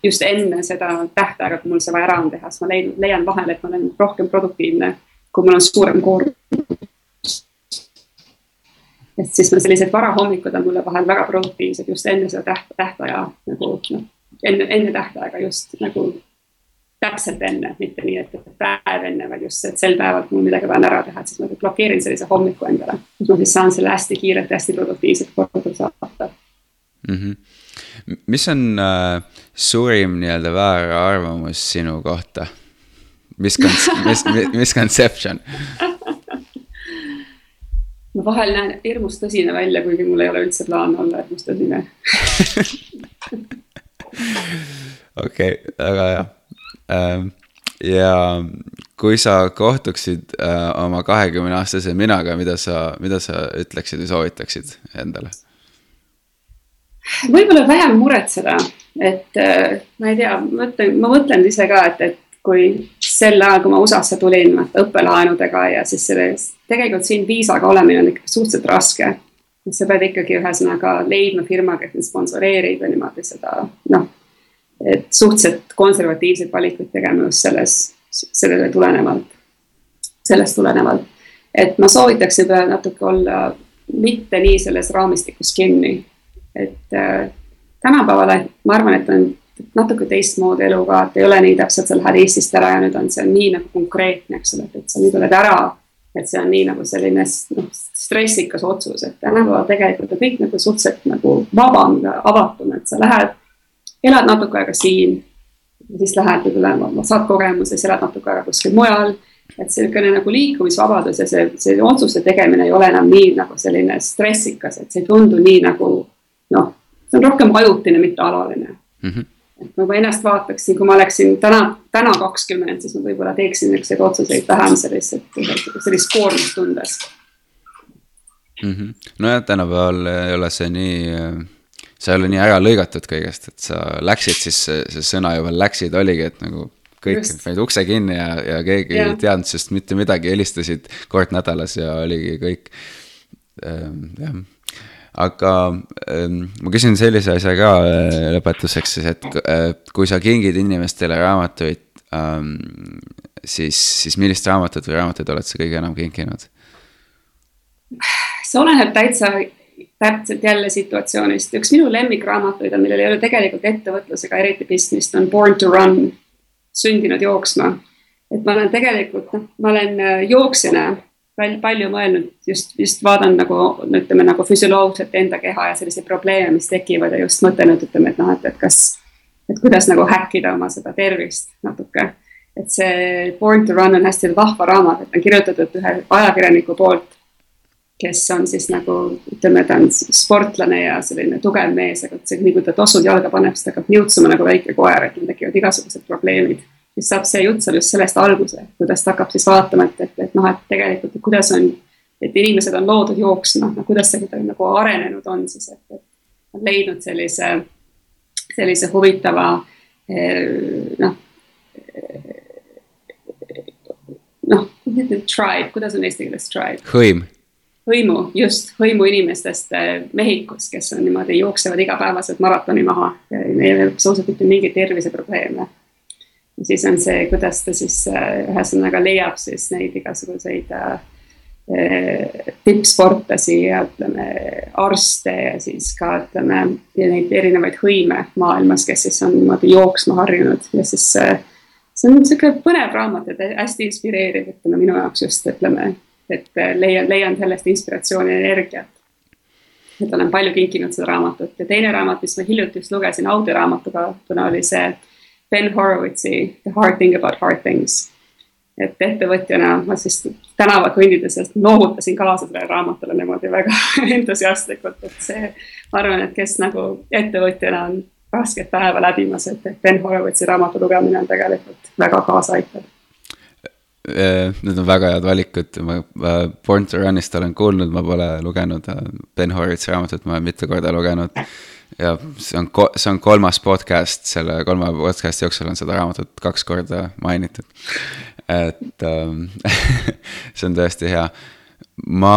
just enne seda tähtaega, kui mul see vaja ära on teha, siis ma leian, leian vahel, et ma olen rohkem produktiivne, kui mul on suurem koormus. et siis ma sellised varahommikud on mulle vahel väga produktiivsed just enne seda täht, tähtaja nagu noh, enne, enne tähtaega just nagu täpselt enne, mitte nii, et päev enne, vaid just, et sel päeval, kui mul midagi vaja ära teha, et siis ma blokeerin sellise hommiku endale, kus ma siis saan selle hästi kiirelt, hästi produktiivselt korda saata mm. -hmm. mis on äh, suurim nii-öelda väärarvamus sinu kohta? mis kons-, [LAUGHS] mis, mis conception ma vahel näen hirmus tõsine välja, kuigi mul ei ole üldse plaan olla hirmus tõsine [LAUGHS] okei, väga hea ja kui sa kohtuksid äh, oma kahekümne aastase minaga, mida sa, mida sa ütleksid või soovitaksid endale? võib-olla vähem muretseda, et äh, ma ei tea, ma mõtlen, ma mõtlen ise ka, et, et kui sel ajal, kui ma USA-sse tulin õppelaenudega ja siis selles, tegelikult siin viisaga olemine on ikka suhteliselt raske. sa pead ikkagi ühesõnaga leidma firma, kes sind sponsoreerib ja niimoodi seda noh et suhteliselt konservatiivseid valikuid tegema just selles, sellele tulenevalt, sellest tulenevalt. et ma soovitaks võib-olla natuke olla mitte nii selles raamistikus kinni. et äh, tänapäeval ma arvan, et on natuke teistmoodi elu ka, et ei ole nii täpselt, sa lähed Eestist ära ja nüüd on see nii nagu konkreetne, eks ole, et sa nüüd oled ära. et see on nii nagu selline noh, stressikas otsus, et tänapäeval tegelikult on kõik nagu suhteliselt nagu vabam ja avatum, et sa lähed elad natuke aega siin, siis lähed võib-olla, saad kogemuse, siis elad natuke aega kuskil mujal. et niisugune nagu liikumisvabadus ja see, see otsuste tegemine ei ole enam nii nagu selline stressikas, et see ei tundu nii nagu noh, see on rohkem ajutine, mitte alaline mm. -hmm et ma ennast vaataksin, kui ma oleksin täna, täna kakskümmend, siis ma võib-olla teeksin niisuguseid otsuseid vähem sellised, sellist koormust tundes mm. -hmm. nojah, tänapäeval ei ole see nii sa ei ole nii ära lõigatud kõigest, et sa läksid, siis see, see sõna juba läksid, oligi, et nagu kõik panid ukse kinni ja, ja keegi ja. ei teadnud sest mitte midagi, helistasid kord nädalas ja oligi kõik ähm,. jah, aga ähm, ma küsin sellise asja ka äh, lõpetuseks siis, et äh, kui sa kingid inimestele raamatuid ähm,, siis, siis millist raamatut või raamatuid oled sa kõige enam kinkinud? see oleneb täitsa täpselt jälle situatsioonist. üks minu lemmikraamatuid on, millel ei ole tegelikult ettevõtlusega eriti pistmist, on Born to Run, sündinud jooksma. et ma olen tegelikult, noh, ma olen äh, jooksjana palju mõelnud just, just vaadanud nagu ütleme nagu füsioloogiliselt enda keha ja selliseid probleeme, mis tekivad ja just mõtelnud, ütleme, et noh, et, et kas, et kuidas nagu häkkida oma seda tervist natuke. et see Born to Run on hästi vahva raamat, et on kirjutatud ühe ajakirjaniku poolt kes on siis nagu ütleme, ta on sportlane ja selline tugev mees, aga see, nii kui ta tossud jalga paneb, siis ta hakkab niutsuma nagu väike koer, et tal tekivad igasugused probleemid. siis saab see jutt seal just sellest alguse, kuidas ta hakkab siis vaatama, et, et, et noh, et tegelikult, et kuidas on, et inimesed on loodud jooksma, no kuidas see nagu arenenud on siis, et, et on leidnud sellise, sellise huvitava eh, noh noh, tribe, kuidas on eesti keeles tribe? hõim hõimu, just hõimu inimestest äh, Mehhikos, kes on niimoodi, jooksevad igapäevaselt maratoni maha. Neil ei ole absoluutselt mitte mingeid terviseprobleeme. ja siis on see, kuidas ta siis äh, ühesõnaga leiab siis neid igasuguseid äh, tippsportlasi ja ütleme arste ja siis ka ütleme neid erinevaid hõime maailmas, kes siis on niimoodi jooksma harjunud ja siis see on niisugune põnev raamat ja hästi inspireeriv, ütleme minu jaoks just ütleme et äh, leian, leian sellest inspiratsiooni ja energiat. et olen palju kinkinud seda raamatut ja teine raamat, mis ma hiljuti just lugesin audioraamatuga, kuna oli see Ben Horowitzi The Hard Thing About Hard Things. et ettevõtjana ma siis tänava kõndides noogutasin kaasa sellele raamatule niimoodi väga [LAUGHS] entusiastlikult, et see, ma arvan, et kes nagu ettevõtjana on rasket päeva läbimas, et Ben Horowitzi raamatu lugemine on tegelikult väga kaasaaitav Äh, need on väga head valikud, ma Born to Run'ist olen kuulnud, ma pole lugenud äh, Ben Horowitzi raamatut, ma olen mitu korda lugenud. ja see on, see on kolmas podcast, selle kolme podcast'i jooksul on seda raamatut kaks korda mainitud. et ähm, [LAUGHS] see on tõesti hea. ma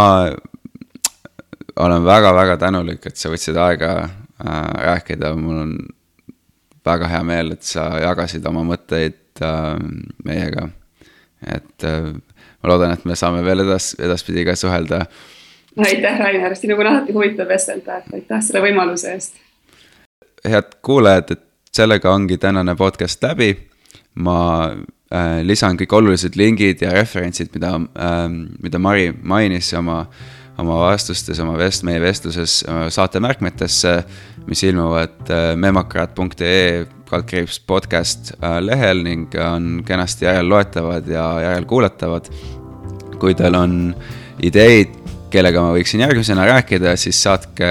olen väga-väga tänulik, et sa võtsid aega äh, rääkida, mul on väga hea meel, et sa jagasid oma mõtteid äh, meiega. Et äh, ma loodan, et me saame veel edas, edaspidi ka suhelda. aitäh, Rainer, sinuga on alati huvitav vestelda, et aitäh selle võimaluse eest. head kuulajad, et sellega ongi tänane podcast läbi. ma äh, lisan kõik olulised lingid ja referentsid, mida äh,, mida Mari mainis oma oma vastustes, oma vest-, meie vestluses äh, saate märkmetesse, mis ilmuvad äh, memokraat.ee kaldkriips podcast äh, lehel ning on kenasti järelloetavad ja järelkuulatavad. kui teil on ideid, kellega ma võiksin järgmisena rääkida, siis saatke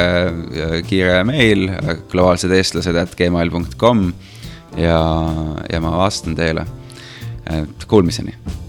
kiire meil globaalsed eestlased at gmail.com ja, ja ma vastan teile. Kuulmiseni